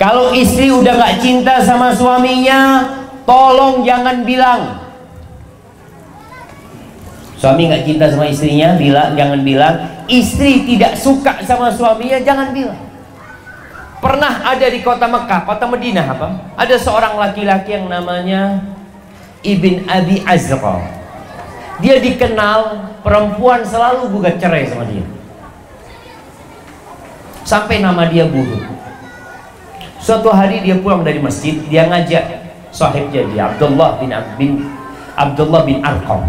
kalau istri udah gak cinta sama suaminya, tolong jangan bilang. Suami gak cinta sama istrinya, bilang jangan bilang. Istri tidak suka sama suaminya, jangan bilang. Pernah ada di kota Mekah, kota Madinah apa? Ada seorang laki-laki yang namanya Ibn Abi Azra. Dia dikenal perempuan selalu gugat cerai sama dia. Sampai nama dia buruk. Suatu hari dia pulang dari masjid, dia ngajak sahibnya dia Abdullah bin bin Abdullah bin Arqam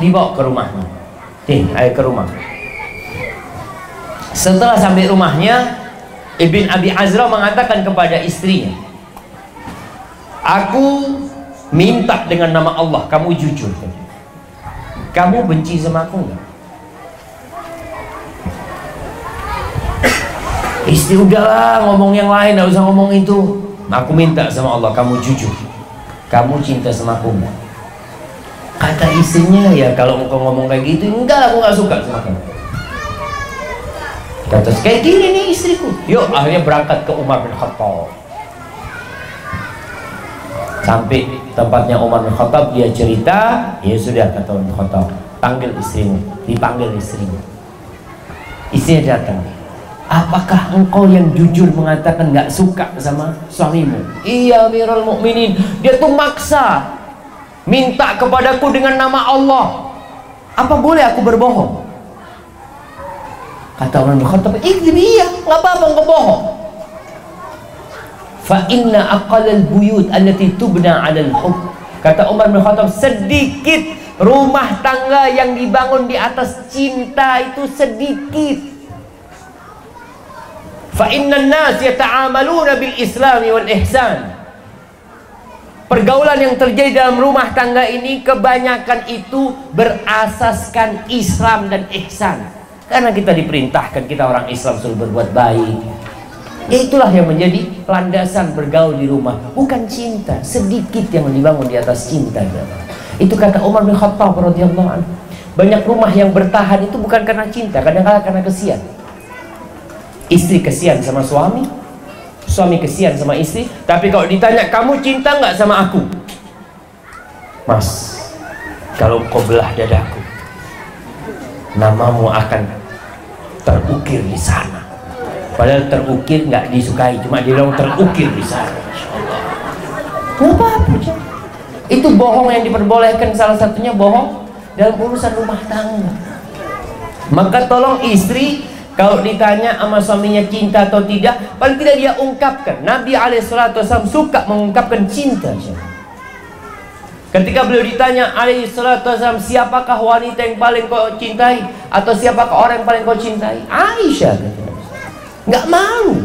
dibawa ke rumahnya. Nih, ayo ke rumah. Setelah sampai rumahnya, Ibn Abi Azra mengatakan kepada istrinya, Aku minta dengan nama Allah, kamu jujur. Kamu benci sama aku enggak? Istri udahlah ngomong yang lain, gak usah ngomong itu. Aku minta sama Allah, kamu jujur. Kamu cinta sama aku Kata istrinya ya kalau engkau ngomong kayak gitu, enggak aku gak suka sama kamu. Kata kayak gini nih istriku. Yuk akhirnya berangkat ke Umar bin Khattab. Sampai tempatnya Umar bin Khattab dia cerita, ya sudah kata Umar bin Khattab, panggil istrimu, dipanggil istrimu. Istrinya datang Apakah engkau yang jujur mengatakan nggak suka sama suamimu? Iya, Amirul Mukminin. Dia tuh maksa minta kepadaku dengan nama Allah. Apa boleh aku berbohong? Kata orang Khattab, iya, nggak apa-apa engkau bohong. Fa inna aqallal buyut allati tubna 'alal hub kata Umar bin Khattab sedikit rumah tangga yang dibangun di atas cinta itu sedikit fa inna an-nas yata'amaluna bil islami wal ihsan Pergaulan yang terjadi dalam rumah tangga ini kebanyakan itu berasaskan Islam dan ihsan. Karena kita diperintahkan kita orang Islam suruh berbuat baik. Ya itulah yang menjadi landasan bergaul di rumah, bukan cinta. Sedikit yang dibangun di atas cinta. Itu kata Umar bin Khattab radhiyallahu anhu. Banyak rumah yang bertahan itu bukan karena cinta, kadang-kadang karena kesian. Istri kesian sama suami, suami kesian sama istri tapi kalau ditanya kamu cinta nggak sama aku mas kalau kau belah dadaku namamu akan terukir di sana padahal terukir nggak disukai cuma dia bilang terukir nggak apa-apa itu bohong yang diperbolehkan salah satunya bohong dalam urusan rumah tangga maka tolong istri kalau ditanya sama suaminya cinta atau tidak, paling tidak dia ungkapkan. Nabi Alaihissalam suka mengungkapkan cinta. Ketika beliau ditanya Alaihissalam siapakah wanita yang paling kau cintai atau siapakah orang yang paling kau cintai? Aisyah Nggak malu.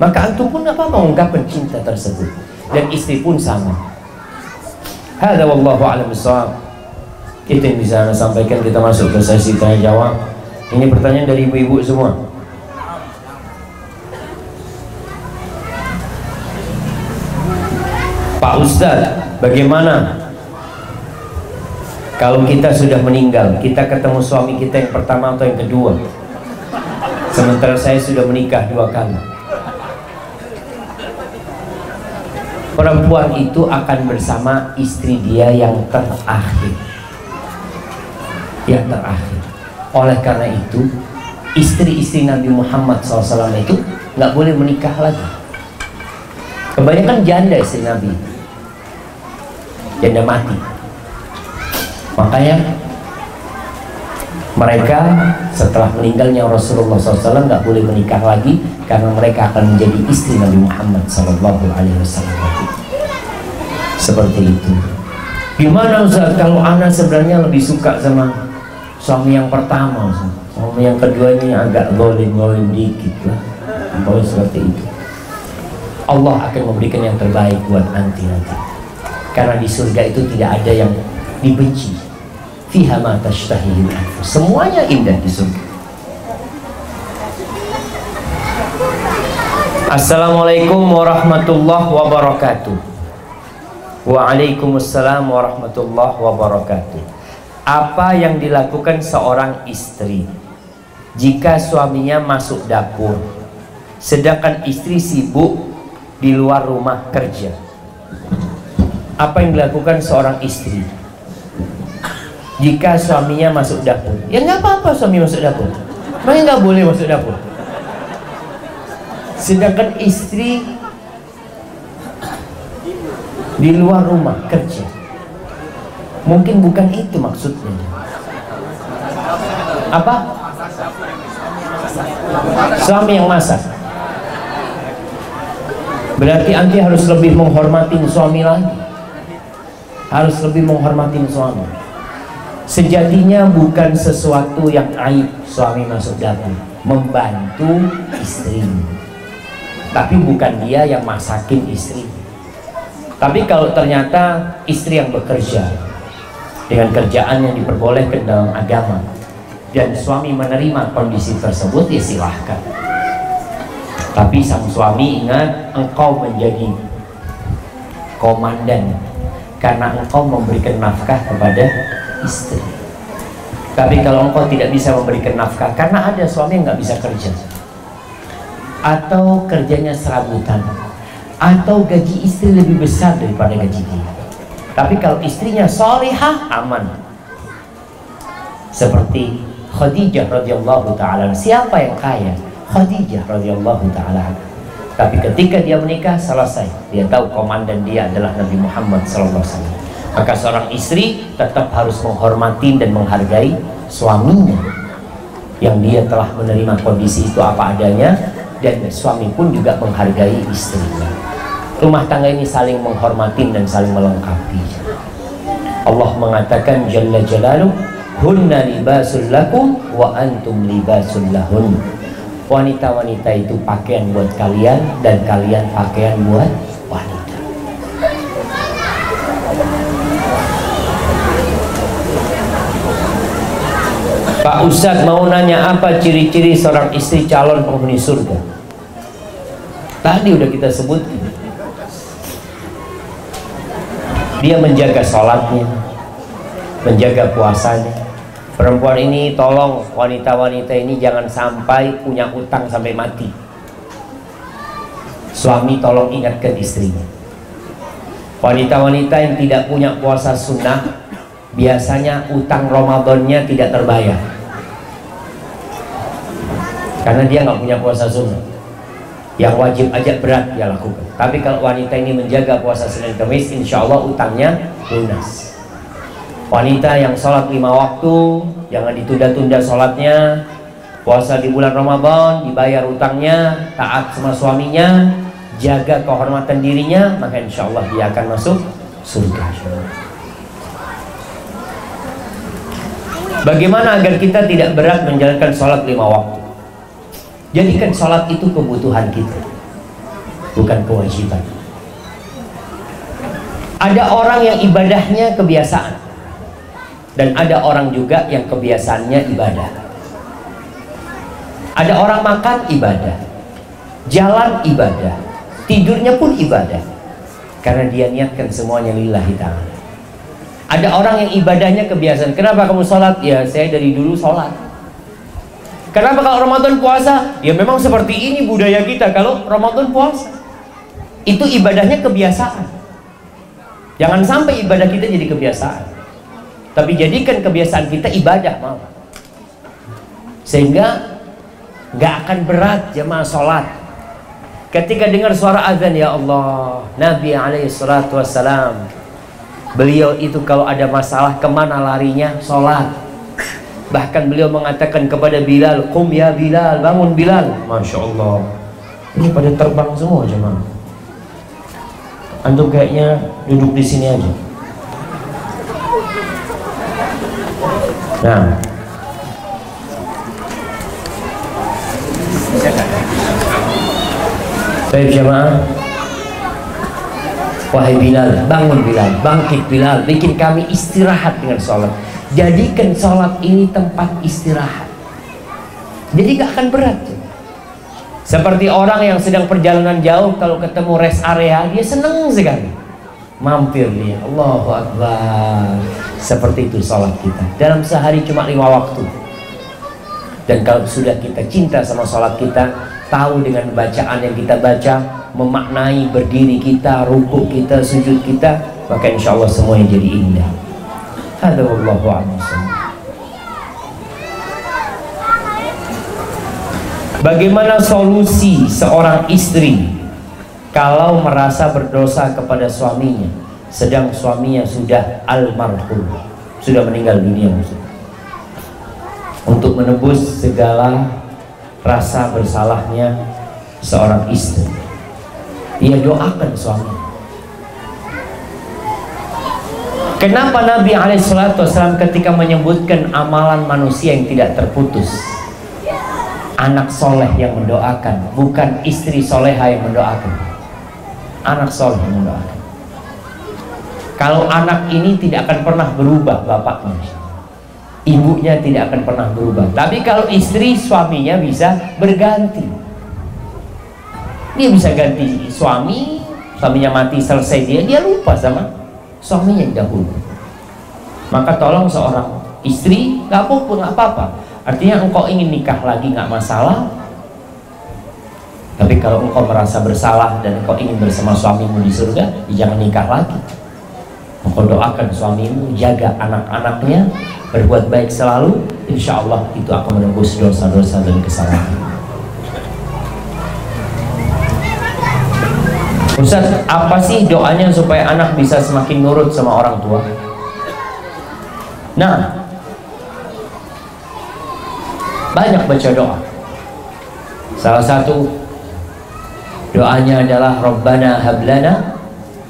Maka antum pun apa mengungkapkan cinta tersebut. Dan istri pun sama. Hada wallahu a'lam bishawab. Itu yang bisa saya sampaikan kita masuk ke sesi tanya jawab. Ini pertanyaan dari ibu-ibu semua. Pak Ustadz, bagaimana kalau kita sudah meninggal, kita ketemu suami kita yang pertama atau yang kedua? Sementara saya sudah menikah dua kali. Perempuan itu akan bersama istri dia yang terakhir. Yang terakhir. Oleh karena itu, istri-istri Nabi Muhammad SAW itu nggak boleh menikah lagi. Kebanyakan janda istri Nabi, janda mati. Makanya mereka setelah meninggalnya Rasulullah SAW nggak boleh menikah lagi karena mereka akan menjadi istri Nabi Muhammad SAW. Seperti itu. Gimana Ustaz kalau anak sebenarnya lebih suka sama suami yang pertama suami yang kedua ini agak golim-golim dikit lah. Boleh seperti itu. Allah akan memberikan yang terbaik buat nanti-nanti. Karena di surga itu tidak ada yang dibenci fiha ma tashtahihil semuanya indah di surga Assalamualaikum warahmatullahi wabarakatuh Waalaikumsalam warahmatullahi wabarakatuh apa yang dilakukan seorang istri jika suaminya masuk dapur sedangkan istri sibuk di luar rumah kerja? Apa yang dilakukan seorang istri jika suaminya masuk dapur ya nggak apa-apa suami masuk dapur Makanya nggak boleh masuk dapur sedangkan istri di luar rumah kerja Mungkin bukan itu maksudnya. Apa? Suami yang masak. Berarti anti harus lebih menghormati suami lagi. Harus lebih menghormati suami. Sejatinya bukan sesuatu yang aib suami masuk dapur, membantu istri. Tapi bukan dia yang masakin istri. Tapi kalau ternyata istri yang bekerja, dengan kerjaan yang diperbolehkan dalam agama dan suami menerima kondisi tersebut ya silahkan tapi sang suami ingat engkau menjadi komandan karena engkau memberikan nafkah kepada istri tapi kalau engkau tidak bisa memberikan nafkah karena ada suami yang nggak bisa kerja atau kerjanya serabutan atau gaji istri lebih besar daripada gaji dia tapi kalau istrinya solihah aman. Seperti Khadijah radhiyallahu taala. Siapa yang kaya? Khadijah radhiyallahu taala. Tapi ketika dia menikah selesai, dia tahu komandan dia adalah Nabi Muhammad sallallahu alaihi wasallam. Maka seorang istri tetap harus menghormati dan menghargai suaminya yang dia telah menerima kondisi itu apa adanya dan suami pun juga menghargai istrinya. Rumah tangga ini saling menghormati dan saling melengkapi. Allah mengatakan Jalla Jalaluh Hunna libasul lakum wa antum libasul lahun. Wanita-wanita itu pakaian buat kalian dan kalian pakaian buat wanita Pak Ustadz mau nanya apa ciri-ciri seorang istri calon penghuni surga? Tadi udah kita sebutkan Dia menjaga sholatnya Menjaga puasanya. Perempuan ini tolong wanita-wanita ini jangan sampai punya utang sampai mati. Suami tolong ingatkan istrinya. Wanita-wanita yang tidak punya puasa sunnah Biasanya utang Ramadannya tidak terbayar karena dia nggak punya puasa sunnah. Yang wajib aja berat dia lakukan. Tapi kalau wanita ini menjaga puasa Senin Kamis insya Allah utangnya lunas. Wanita yang sholat lima waktu jangan ditunda-tunda sholatnya. Puasa di bulan Ramadan dibayar utangnya taat sama suaminya jaga kehormatan dirinya maka insya Allah dia akan masuk surga. Bagaimana agar kita tidak berat menjalankan sholat lima waktu? Jadikan sholat itu kebutuhan kita Bukan kewajiban. Ada orang yang ibadahnya kebiasaan Dan ada orang juga yang kebiasaannya ibadah. Ada orang makan ibadah Jalan ibadah Tidurnya pun ibadah Karena dia niatkan semuanya lillahi ta'ala. Ada orang yang ibadahnya kebiasaan Kenapa kamu sholat? Ya saya dari dulu sholat Kenapa kalau Ramadan puasa? Ya memang seperti ini budaya kita kalau Ramadan puasa. Itu ibadahnya kebiasaan. Jangan sampai ibadah kita jadi kebiasaan. Tapi jadikan kebiasaan kita ibadah mau. Sehingga nggak akan berat jemaah sholat. Ketika dengar suara azan ya Allah, Nabi alaihi salatu wassalam, beliau itu kalau ada masalah ke mana larinya? Sholat Bahkan beliau mengatakan kepada Bilal, "Qum ya Bilal, bangun Bilal." Masya Allah. Ini pada terbang semua jemaah. Antum kayaknya duduk di sini aja. Nah. Baik jemaah. Wahai Bilal, bangun Bilal, bangkit Bilal, bikin kami istirahat dengan sholat jadikan sholat ini tempat istirahat. Jadi gak akan berat. Seperti orang yang sedang perjalanan jauh kalau ketemu rest area dia seneng sekali. Mampir dia. Allahu Akbar. Seperti itu sholat kita. Dalam sehari cuma lima waktu. Dan kalau sudah kita cinta sama sholat kita tahu dengan bacaan yang kita baca memaknai berdiri kita, ruku kita, sujud kita maka insya Allah semuanya jadi indah Hada wallahu Bagaimana solusi seorang istri kalau merasa berdosa kepada suaminya sedang suaminya sudah almarhum sudah meninggal dunia maksudnya? Untuk menebus segala rasa bersalahnya seorang istri. Ia doakan suaminya Kenapa Nabi Alaihissalam ketika menyebutkan amalan manusia yang tidak terputus? Anak soleh yang mendoakan Bukan istri soleha yang mendoakan. Anak soleh yang mendoakan. Kalau anak ini tidak akan pernah berubah bapaknya. Ibunya tidak akan pernah berubah. Tapi kalau istri suaminya bisa berganti. Dia bisa ganti suami Suaminya mati selesai dia Dia lupa sama suaminya dahulu. Maka tolong seorang istri nggak apa-apa apa-apa. Artinya engkau ingin nikah lagi nggak masalah. Tapi kalau engkau merasa bersalah dan engkau ingin bersama suamimu di surga ya jangan nikah lagi. Engkau doakan suamimu jaga anak-anaknya berbuat baik selalu. Insya Allah itu akan menembus dosa-dosa dan kesalahan Ustaz, apa sih doanya supaya anak bisa semakin nurut sama orang tua? Nah, banyak baca doa. Salah satu doanya adalah Rabbana hablana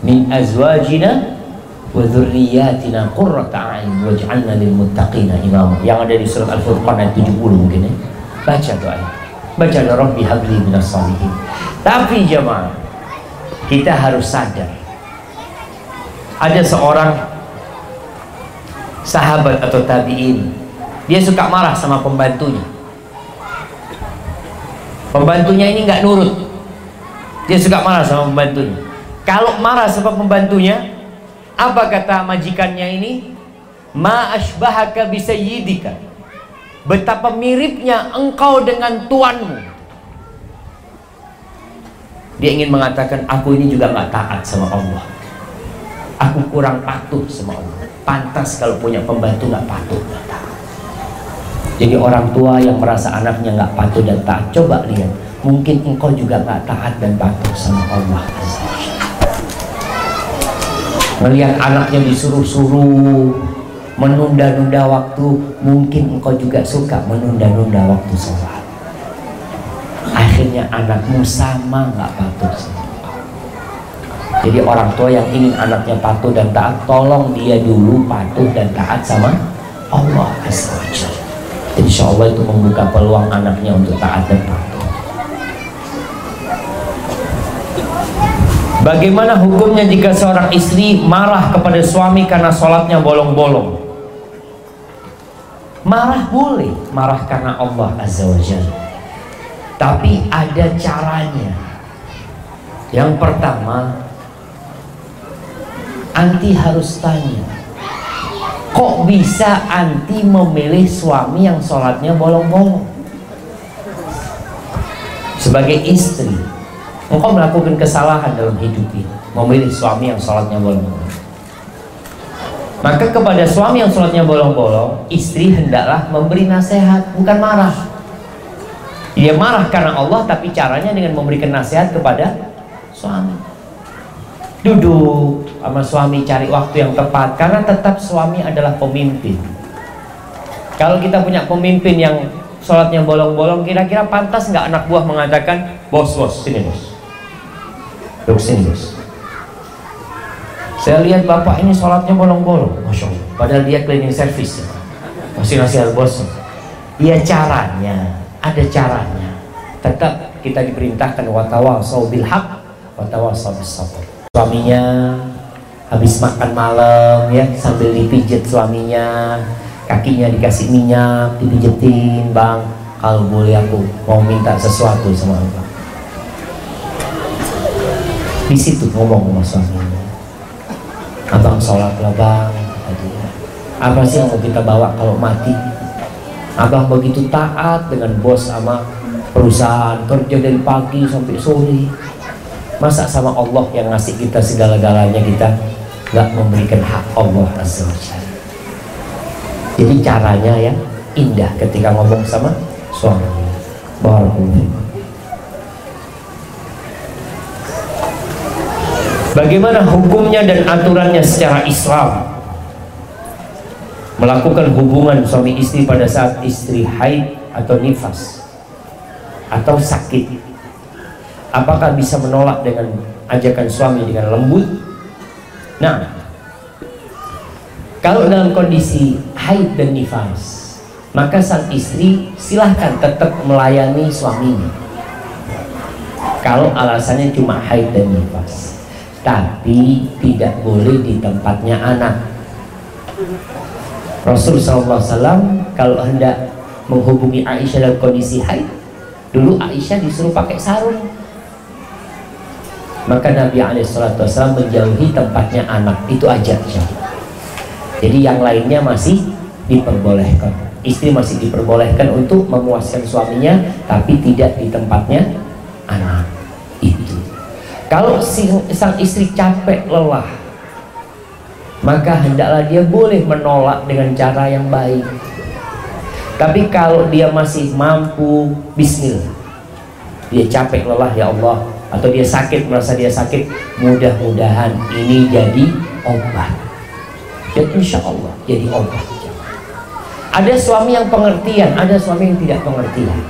min azwajina wa dzurriyyatina qurrata a'yun waj'alna lil muttaqina imama yang ada di surat Al-Furqan ayat 70 mungkin ya baca doa baca Rabbi habli minas salihin tapi jemaah kita harus sadar. Ada seorang sahabat atau tabi'in. Dia suka marah sama pembantunya. Pembantunya ini nggak nurut. Dia suka marah sama pembantunya. Kalau marah sama pembantunya apa kata majikannya ini? Ma asbahaka bisayyidika betapa miripnya engkau dengan tuanmu dia ingin mengatakan aku ini juga nggak taat sama Allah. Aku kurang patuh sama Allah. Pantas kalau punya pembantu nggak patuh nggak taat. Jadi orang tua yang merasa anaknya nggak patuh dan taat coba lihat mungkin engkau juga nggak taat dan patuh sama Allah melihat anaknya disuruh-suruh menunda-nunda waktu mungkin engkau juga suka menunda-nunda waktu sholat akhirnya anakmu sama nggak patuh jadi orang tua yang ingin anaknya patuh dan taat tolong dia dulu patuh dan taat sama Allah Insya Allah itu membuka peluang anaknya untuk taat dan patuh Bagaimana hukumnya jika seorang istri marah kepada suami karena sholatnya bolong-bolong? Marah boleh, marah karena Allah Azza wa Jalla. Tapi ada caranya. Yang pertama, anti harus tanya. Kok bisa anti memilih suami yang sholatnya bolong-bolong? Sebagai istri, engkau melakukan kesalahan dalam hidup ini. Memilih suami yang sholatnya bolong-bolong. Maka kepada suami yang sholatnya bolong-bolong, istri hendaklah memberi nasihat, bukan marah. Dia marah karena Allah, tapi caranya dengan memberikan nasihat kepada suami. Duduk sama suami cari waktu yang tepat, karena tetap suami adalah pemimpin. Kalau kita punya pemimpin yang sholatnya bolong-bolong, kira-kira pantas nggak anak buah mengatakan, bos, bos, sini bos, duduk sini bos. Saya lihat bapak ini sholatnya bolong-bolong, masya Allah. Padahal dia cleaning service, masih nasihat bos. Dia caranya, ada caranya. Tetap kita diperintahkan watawa bil haq, watawa sabr. Suaminya habis makan malam ya sambil dipijit suaminya, kakinya dikasih minyak, dipijetin, bang. Kalau boleh aku mau minta sesuatu sama abang. Di situ ngomong sama suaminya abang sholat lah bang apa sih yang mau kita bawa kalau mati abang begitu taat dengan bos sama perusahaan kerja dari pagi sampai sore. Masa sama Allah yang ngasih kita segala-galanya kita nggak memberikan hak Allah azza jadi caranya ya indah ketika ngomong sama suami. Barakallahu Bagaimana hukumnya dan aturannya secara Islam? Melakukan hubungan suami istri pada saat istri haid atau nifas atau sakit. Apakah bisa menolak dengan ajakan suami dengan lembut? Nah, kalau dalam kondisi haid dan nifas, maka sang istri silahkan tetap melayani suaminya. Kalau alasannya cuma haid dan nifas tapi tidak boleh di tempatnya anak. Rasul SAW kalau hendak menghubungi Aisyah dalam kondisi haid, dulu Aisyah disuruh pakai sarung. Maka Nabi SAW menjauhi tempatnya anak itu aja. Jadi yang lainnya masih diperbolehkan. Istri masih diperbolehkan untuk memuaskan suaminya, tapi tidak di tempatnya anak. Kalau si, sang istri capek lelah, maka hendaklah dia boleh menolak dengan cara yang baik. Tapi kalau dia masih mampu, Bismillah. Dia capek lelah ya Allah, atau dia sakit merasa dia sakit, mudah-mudahan ini jadi obat. Dan insya Allah jadi obat. Ada suami yang pengertian, ada suami yang tidak pengertian.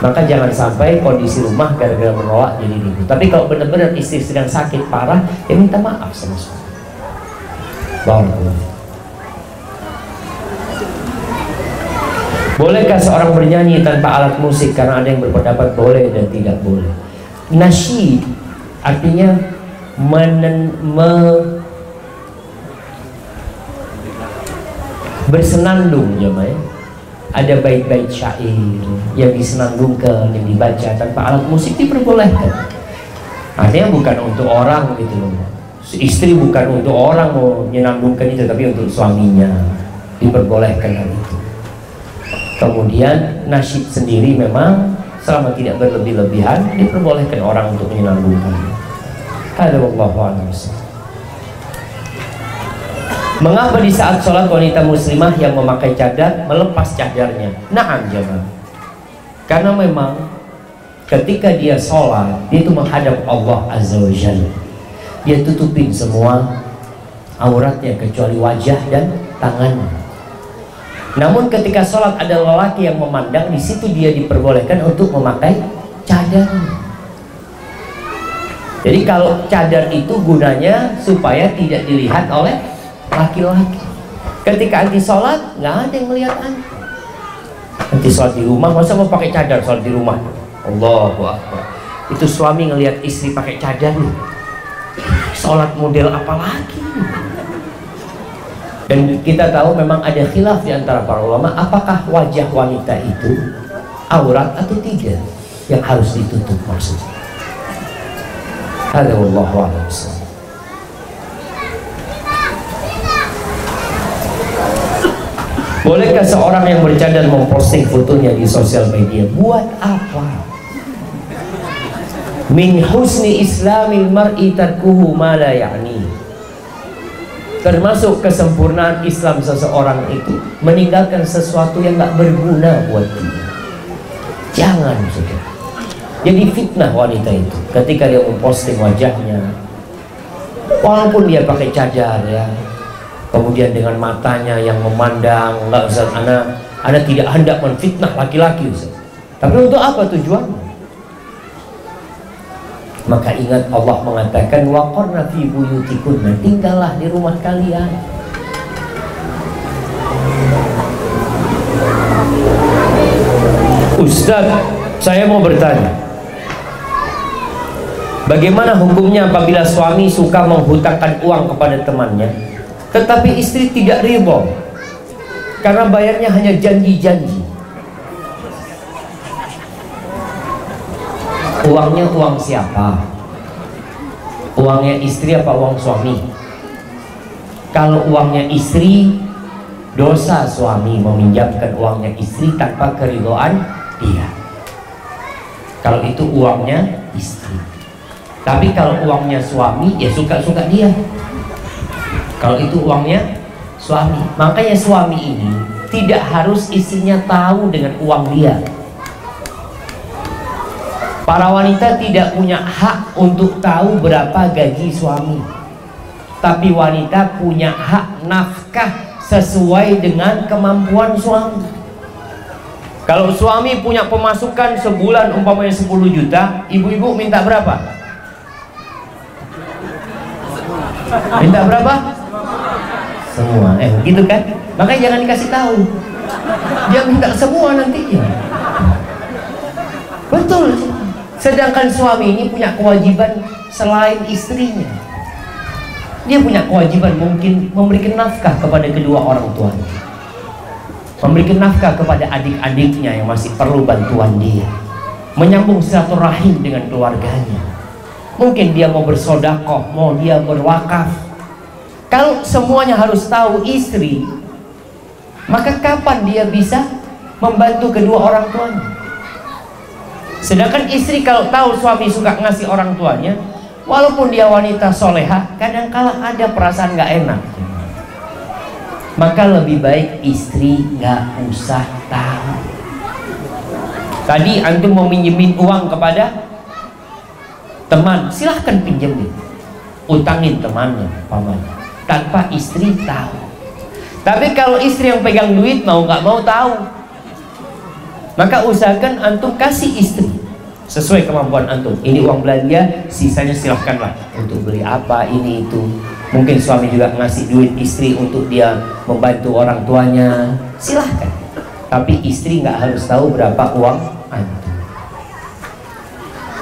maka jangan sampai kondisi rumah gara-gara menolak jadi ribut tapi kalau benar-benar istri sedang sakit parah ya minta maaf sama suami Bolehkah seorang bernyanyi tanpa alat musik karena ada yang berpendapat boleh dan tidak boleh? Nasyid artinya menen, me, bersenandung ya Ada bait-bait syair yang disenandungkan, yang dibaca tanpa alat musik diperbolehkan. Artinya bukan untuk orang gitu loh. Istri bukan untuk orang mau menyenandungkan itu tapi untuk suaminya diperbolehkan hal itu kemudian nasyid sendiri memang selama tidak berlebih-lebihan diperbolehkan orang untuk menyambungkan ada wallahu Mengapa di saat sholat wanita muslimah yang memakai cadar melepas cadarnya? Naam jemaah. Karena memang ketika dia sholat dia itu menghadap Allah Azza wa Jalla. Dia tutupin semua auratnya kecuali wajah dan tangannya. Namun ketika sholat ada lelaki yang memandang, di situ dia diperbolehkan untuk memakai cadar. Jadi kalau cadar itu gunanya supaya tidak dilihat oleh laki-laki. Ketika anti sholat, nggak ada yang melihat anti. Anti sholat di rumah, masa mau pakai cadar sholat di rumah? Allahu Akbar. Itu suami ngelihat istri pakai cadar. Sholat model apa lagi? Dan kita tahu memang ada khilaf di antara para ulama apakah wajah wanita itu aurat atau tidak yang harus ditutup maksudnya. Ada a'lam Bolehkah seorang yang bercadar memposting fotonya di sosial media? Buat apa? Min husni islamil mar'i tarkuhu ma la ya'ni. Termasuk kesempurnaan Islam seseorang itu meninggalkan sesuatu yang gak berguna buat dia. Jangan sudah jadi fitnah wanita itu ketika dia memposting wajahnya walaupun dia pakai cadar ya kemudian dengan matanya yang memandang nggak usah anak anak tidak hendak menfitnah laki-laki tapi untuk apa tujuannya maka ingat Allah mengatakan waqarna fi buyutikunna tinggallah di rumah kalian. Ustaz saya mau bertanya. Bagaimana hukumnya apabila suami suka menghutangkan uang kepada temannya Tetapi istri tidak riba Karena bayarnya hanya janji-janji uangnya uang siapa? Uangnya istri apa uang suami? Kalau uangnya istri dosa suami meminjamkan uangnya istri tanpa keridoan dia. Kalau itu uangnya istri. Tapi kalau uangnya suami ya suka-suka dia. Kalau itu uangnya suami. Makanya suami ini tidak harus istrinya tahu dengan uang dia Para wanita tidak punya hak untuk tahu berapa gaji suami. Tapi wanita punya hak nafkah sesuai dengan kemampuan suami. Kalau suami punya pemasukan sebulan umpamanya 10 juta, ibu-ibu minta berapa? Minta berapa? Semua. Eh, gitu kan? Makanya jangan dikasih tahu. Dia minta semua nantinya. Betul. Sedangkan suami ini punya kewajiban selain istrinya. Dia punya kewajiban mungkin memberikan nafkah kepada kedua orang tuanya. Memberikan nafkah kepada adik-adiknya yang masih perlu bantuan dia. Menyambung silaturahim dengan keluarganya. Mungkin dia mau bersodakoh, mau dia berwakaf. Kalau semuanya harus tahu istri, maka kapan dia bisa membantu kedua orang tuanya? Sedangkan istri kalau tahu suami suka ngasih orang tuanya, walaupun dia wanita soleha, kadang kala ada perasaan nggak enak. Maka lebih baik istri nggak usah tahu. Tadi antum mau minjemin uang kepada teman, silahkan pinjemin, utangin temannya, paman, tanpa istri tahu. Tapi kalau istri yang pegang duit mau nggak mau tahu, maka usahakan antum kasih istri. Sesuai kemampuan antum. Ini uang belanja sisanya silahkanlah. Untuk beli apa ini itu. Mungkin suami juga ngasih duit istri untuk dia membantu orang tuanya. Silahkan. Tapi istri nggak harus tahu berapa uang antum.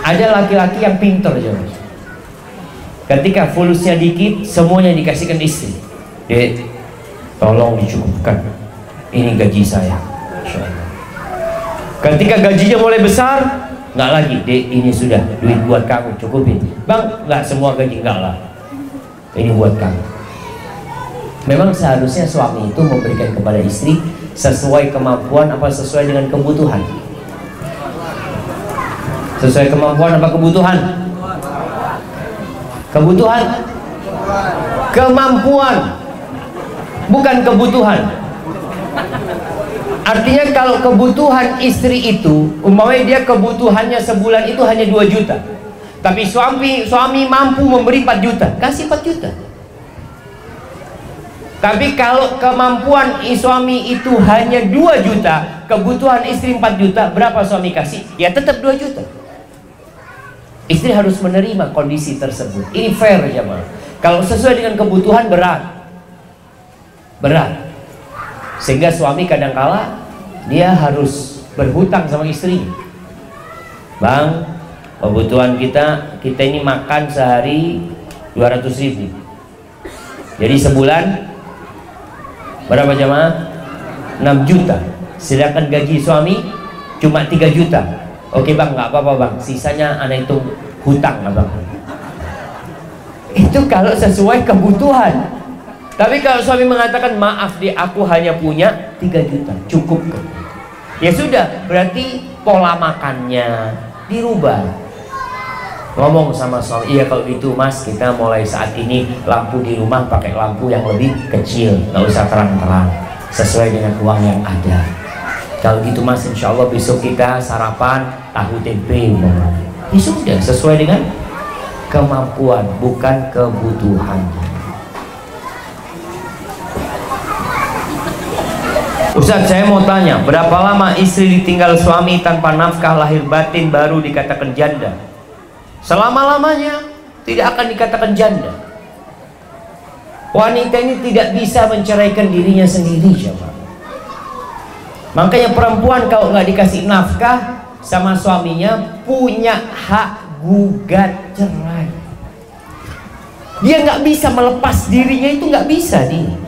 Ada laki-laki yang pintar jemaah ketika fulusnya dikit semuanya dikasihkan istri. Dek tolong dicukupkan. Ini gaji saya ketika gajinya mulai besar nggak lagi dek ini sudah duit buat kamu cukupin. Bang nggak semua gaji nggak lah. Ini buat kamu. Memang seharusnya suami itu memberikan kepada istri sesuai kemampuan apa sesuai dengan kebutuhan. Sesuai kemampuan apa kebutuhan? Kebutuhan. Kemampuan. Bukan kebutuhan artinya kalau kebutuhan istri itu umpamanya dia kebutuhannya sebulan itu hanya 2 juta tapi suami suami mampu memberi 4 juta kasih 4 juta tapi kalau kemampuan suami itu hanya 2 juta kebutuhan istri 4 juta berapa suami kasih ya tetap 2 juta Istri harus menerima kondisi tersebut. Ini fair jemaah. Kalau sesuai dengan kebutuhan berat. Berat. Sehingga suami kadangkala dia harus berhutang sama istri. Bang, kebutuhan kita kita ini makan sehari 200 ribu. Jadi sebulan berapa jemaah? 6 juta. Sedangkan gaji suami cuma 3 juta Oke bang, nggak apa-apa bang. Sisanya anak itu hutang abang. Itu kalau sesuai kebutuhan. Tapi kalau suami mengatakan maaf di aku hanya punya 3 juta, cukup Ya sudah, berarti pola makannya dirubah. Ngomong sama suami, iya kalau gitu mas kita mulai saat ini lampu di rumah pakai lampu yang lebih kecil, nggak usah terang-terang, sesuai dengan uang yang ada. Kalau gitu mas insya Allah besok kita sarapan tahu tempe ya sudah sesuai dengan kemampuan bukan kebutuhan Ustaz saya mau tanya berapa lama istri ditinggal suami tanpa nafkah lahir batin baru dikatakan janda selama-lamanya tidak akan dikatakan janda wanita ini tidak bisa menceraikan dirinya sendiri jemaah Makanya perempuan kalau nggak dikasih nafkah sama suaminya punya hak gugat cerai. Dia nggak bisa melepas dirinya itu nggak bisa dia.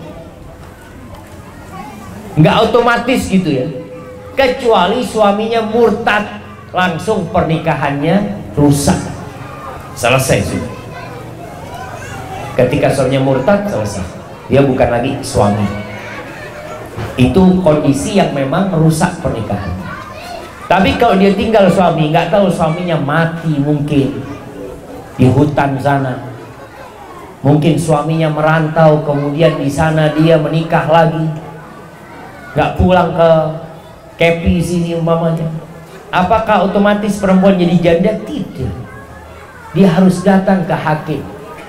Nggak otomatis gitu ya. Kecuali suaminya murtad langsung pernikahannya rusak. Selesai sudah. Ketika suaminya murtad selesai. Dia bukan lagi suami itu kondisi yang memang merusak pernikahan tapi kalau dia tinggal suami nggak tahu suaminya mati mungkin di hutan sana mungkin suaminya merantau kemudian di sana dia menikah lagi nggak pulang ke kepi sini umpamanya. Apakah otomatis perempuan jadi janda? Tidak. Dia harus datang ke hakim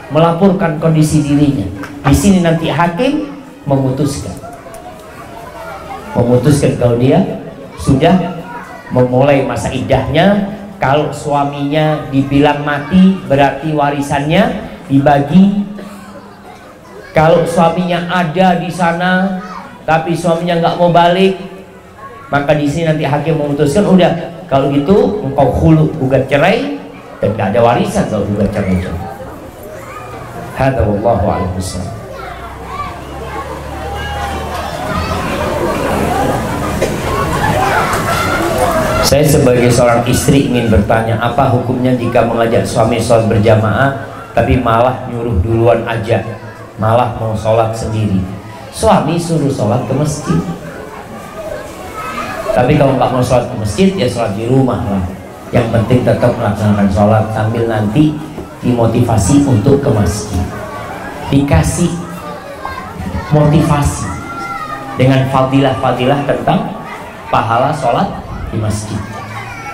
melaporkan kondisi dirinya. Di sini nanti hakim memutuskan. Memutuskan kalau dia sudah memulai masa idahnya. Kalau suaminya dibilang mati berarti warisannya dibagi. Kalau suaminya ada di sana tapi suaminya nggak mau balik. Maka di sini nanti hakim memutuskan udah kalau gitu engkau hulu gugat cerai dan gak ada warisan kalau gugat cerai itu. Hadza wallahu a'lam Saya sebagai seorang istri ingin bertanya apa hukumnya jika mengajak suami sholat berjamaah tapi malah nyuruh duluan aja? Malah mau sholat sendiri suami suruh sholat ke masjid. Tapi kalau nggak mau sholat ke masjid ya sholat di rumah lah. Yang penting tetap melaksanakan sholat sambil nanti dimotivasi untuk ke masjid. Dikasih motivasi dengan fadilah-fadilah tentang pahala sholat di masjid.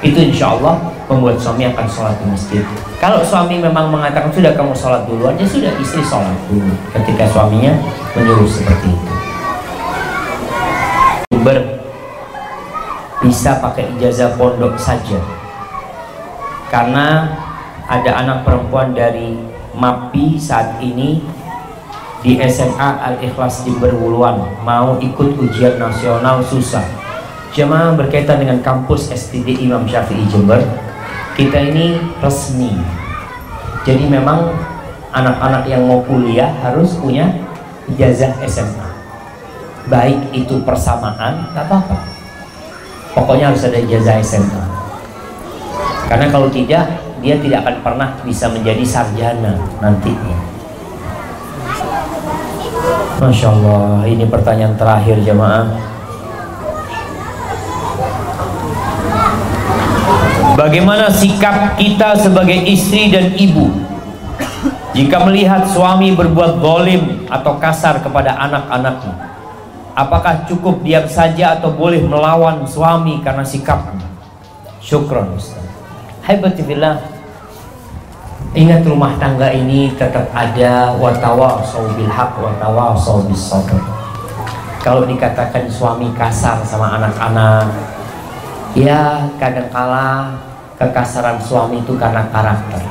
Itu insya Allah membuat suami akan sholat di masjid. Kalau suami memang mengatakan sudah kamu sholat duluan ya sudah istri sholat dulu. Ketika suaminya menyuruh seperti itu. Sumber bisa pakai ijazah pondok saja. Karena ada anak perempuan dari MAPI saat ini di SMA Al-Ikhlas di Berwuluan. Mau ikut ujian nasional susah. Jemaah berkaitan dengan kampus STD Imam Syafi'i Jember kita ini resmi jadi memang anak-anak yang mau kuliah harus punya ijazah SMA baik itu persamaan tak apa-apa pokoknya harus ada ijazah SMA karena kalau tidak dia tidak akan pernah bisa menjadi sarjana nantinya. Masya Allah, ini pertanyaan terakhir jemaah. Bagaimana sikap kita sebagai istri dan ibu jika melihat suami berbuat dolim atau kasar kepada anak-anaknya? Apakah cukup diam saja atau boleh melawan suami karena sikapnya? Syukron Ustaz. Haibatibillah Ingat rumah tangga ini tetap ada watawa bil haq watawa. Kalau dikatakan suami kasar sama anak-anak, ya kadangkala kekasaran suami itu karena karakter.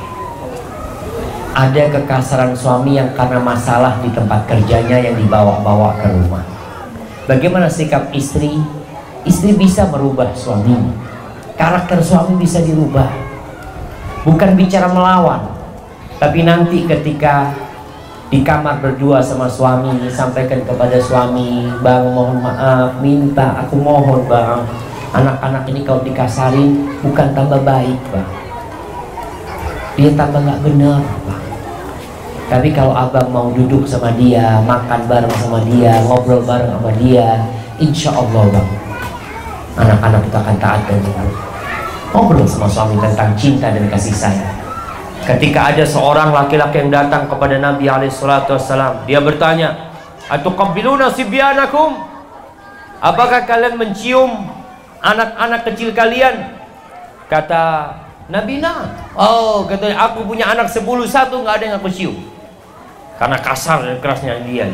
Ada kekasaran suami yang karena masalah di tempat kerjanya yang dibawa-bawa ke rumah. Bagaimana sikap istri? Istri bisa merubah suami. Karakter suami bisa dirubah bukan bicara melawan tapi nanti ketika di kamar berdua sama suami sampaikan kepada suami bang mohon maaf minta aku mohon bang anak-anak ini kalau dikasarin bukan tambah baik bang dia tambah nggak benar bang tapi kalau abang mau duduk sama dia makan bareng sama dia ngobrol bareng sama dia insya Allah bang anak-anak kita akan taat dan taat ngobrol sama suami tentang cinta dan kasih sayang. Ketika ada seorang laki-laki yang datang kepada Nabi Alaihissalam dia bertanya atau kabiluna sibyanakum? Apakah kalian mencium anak-anak kecil kalian kata Nabi nah. Oh katanya aku punya anak sepuluh satu nggak ada yang aku cium. Karena kasar dan kerasnya dia.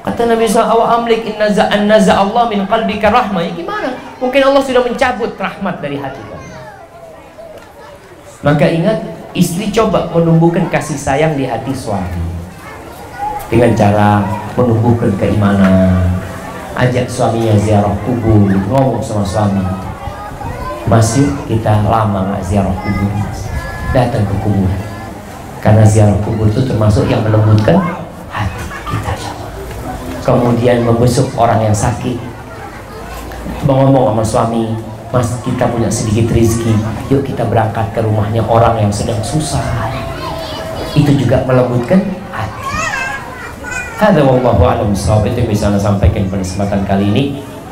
Kata Nabi SAW amlik inna naza Allah min qalbika rahmah. Ya gimana? Mungkin Allah sudah mencabut rahmat dari hati maka ingat, istri coba menumbuhkan kasih sayang di hati suami. Dengan cara menumbuhkan keimanan. Ajak suaminya ziarah kubur, ngomong sama suami. Masih kita lama nggak ziarah kubur, datang ke kubur. Karena ziarah kubur itu termasuk yang melembutkan hati kita Kemudian membesuk orang yang sakit, ngomong sama suami, Mas kita punya sedikit rizki Yuk kita berangkat ke rumahnya orang yang sedang susah. Itu juga melembutkan Ada wallahu alam sahab Itu yang bisa anda sampaikan pada kesempatan kali ini.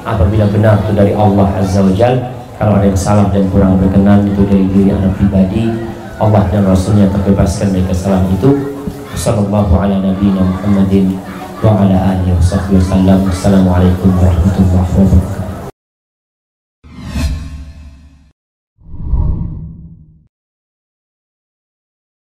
Apabila benar itu dari Allah Azza wa Jal Kalau ada yang salah dan kurang berkenan Itu dari diri anak pribadi Allah dan Rasulnya terbebaskan dari kesalahan itu. Sallallahu ala nabiyina Muhammadin Wa ala alihi wa sahbihi Assalamualaikum warahmatullahi wabarakatuh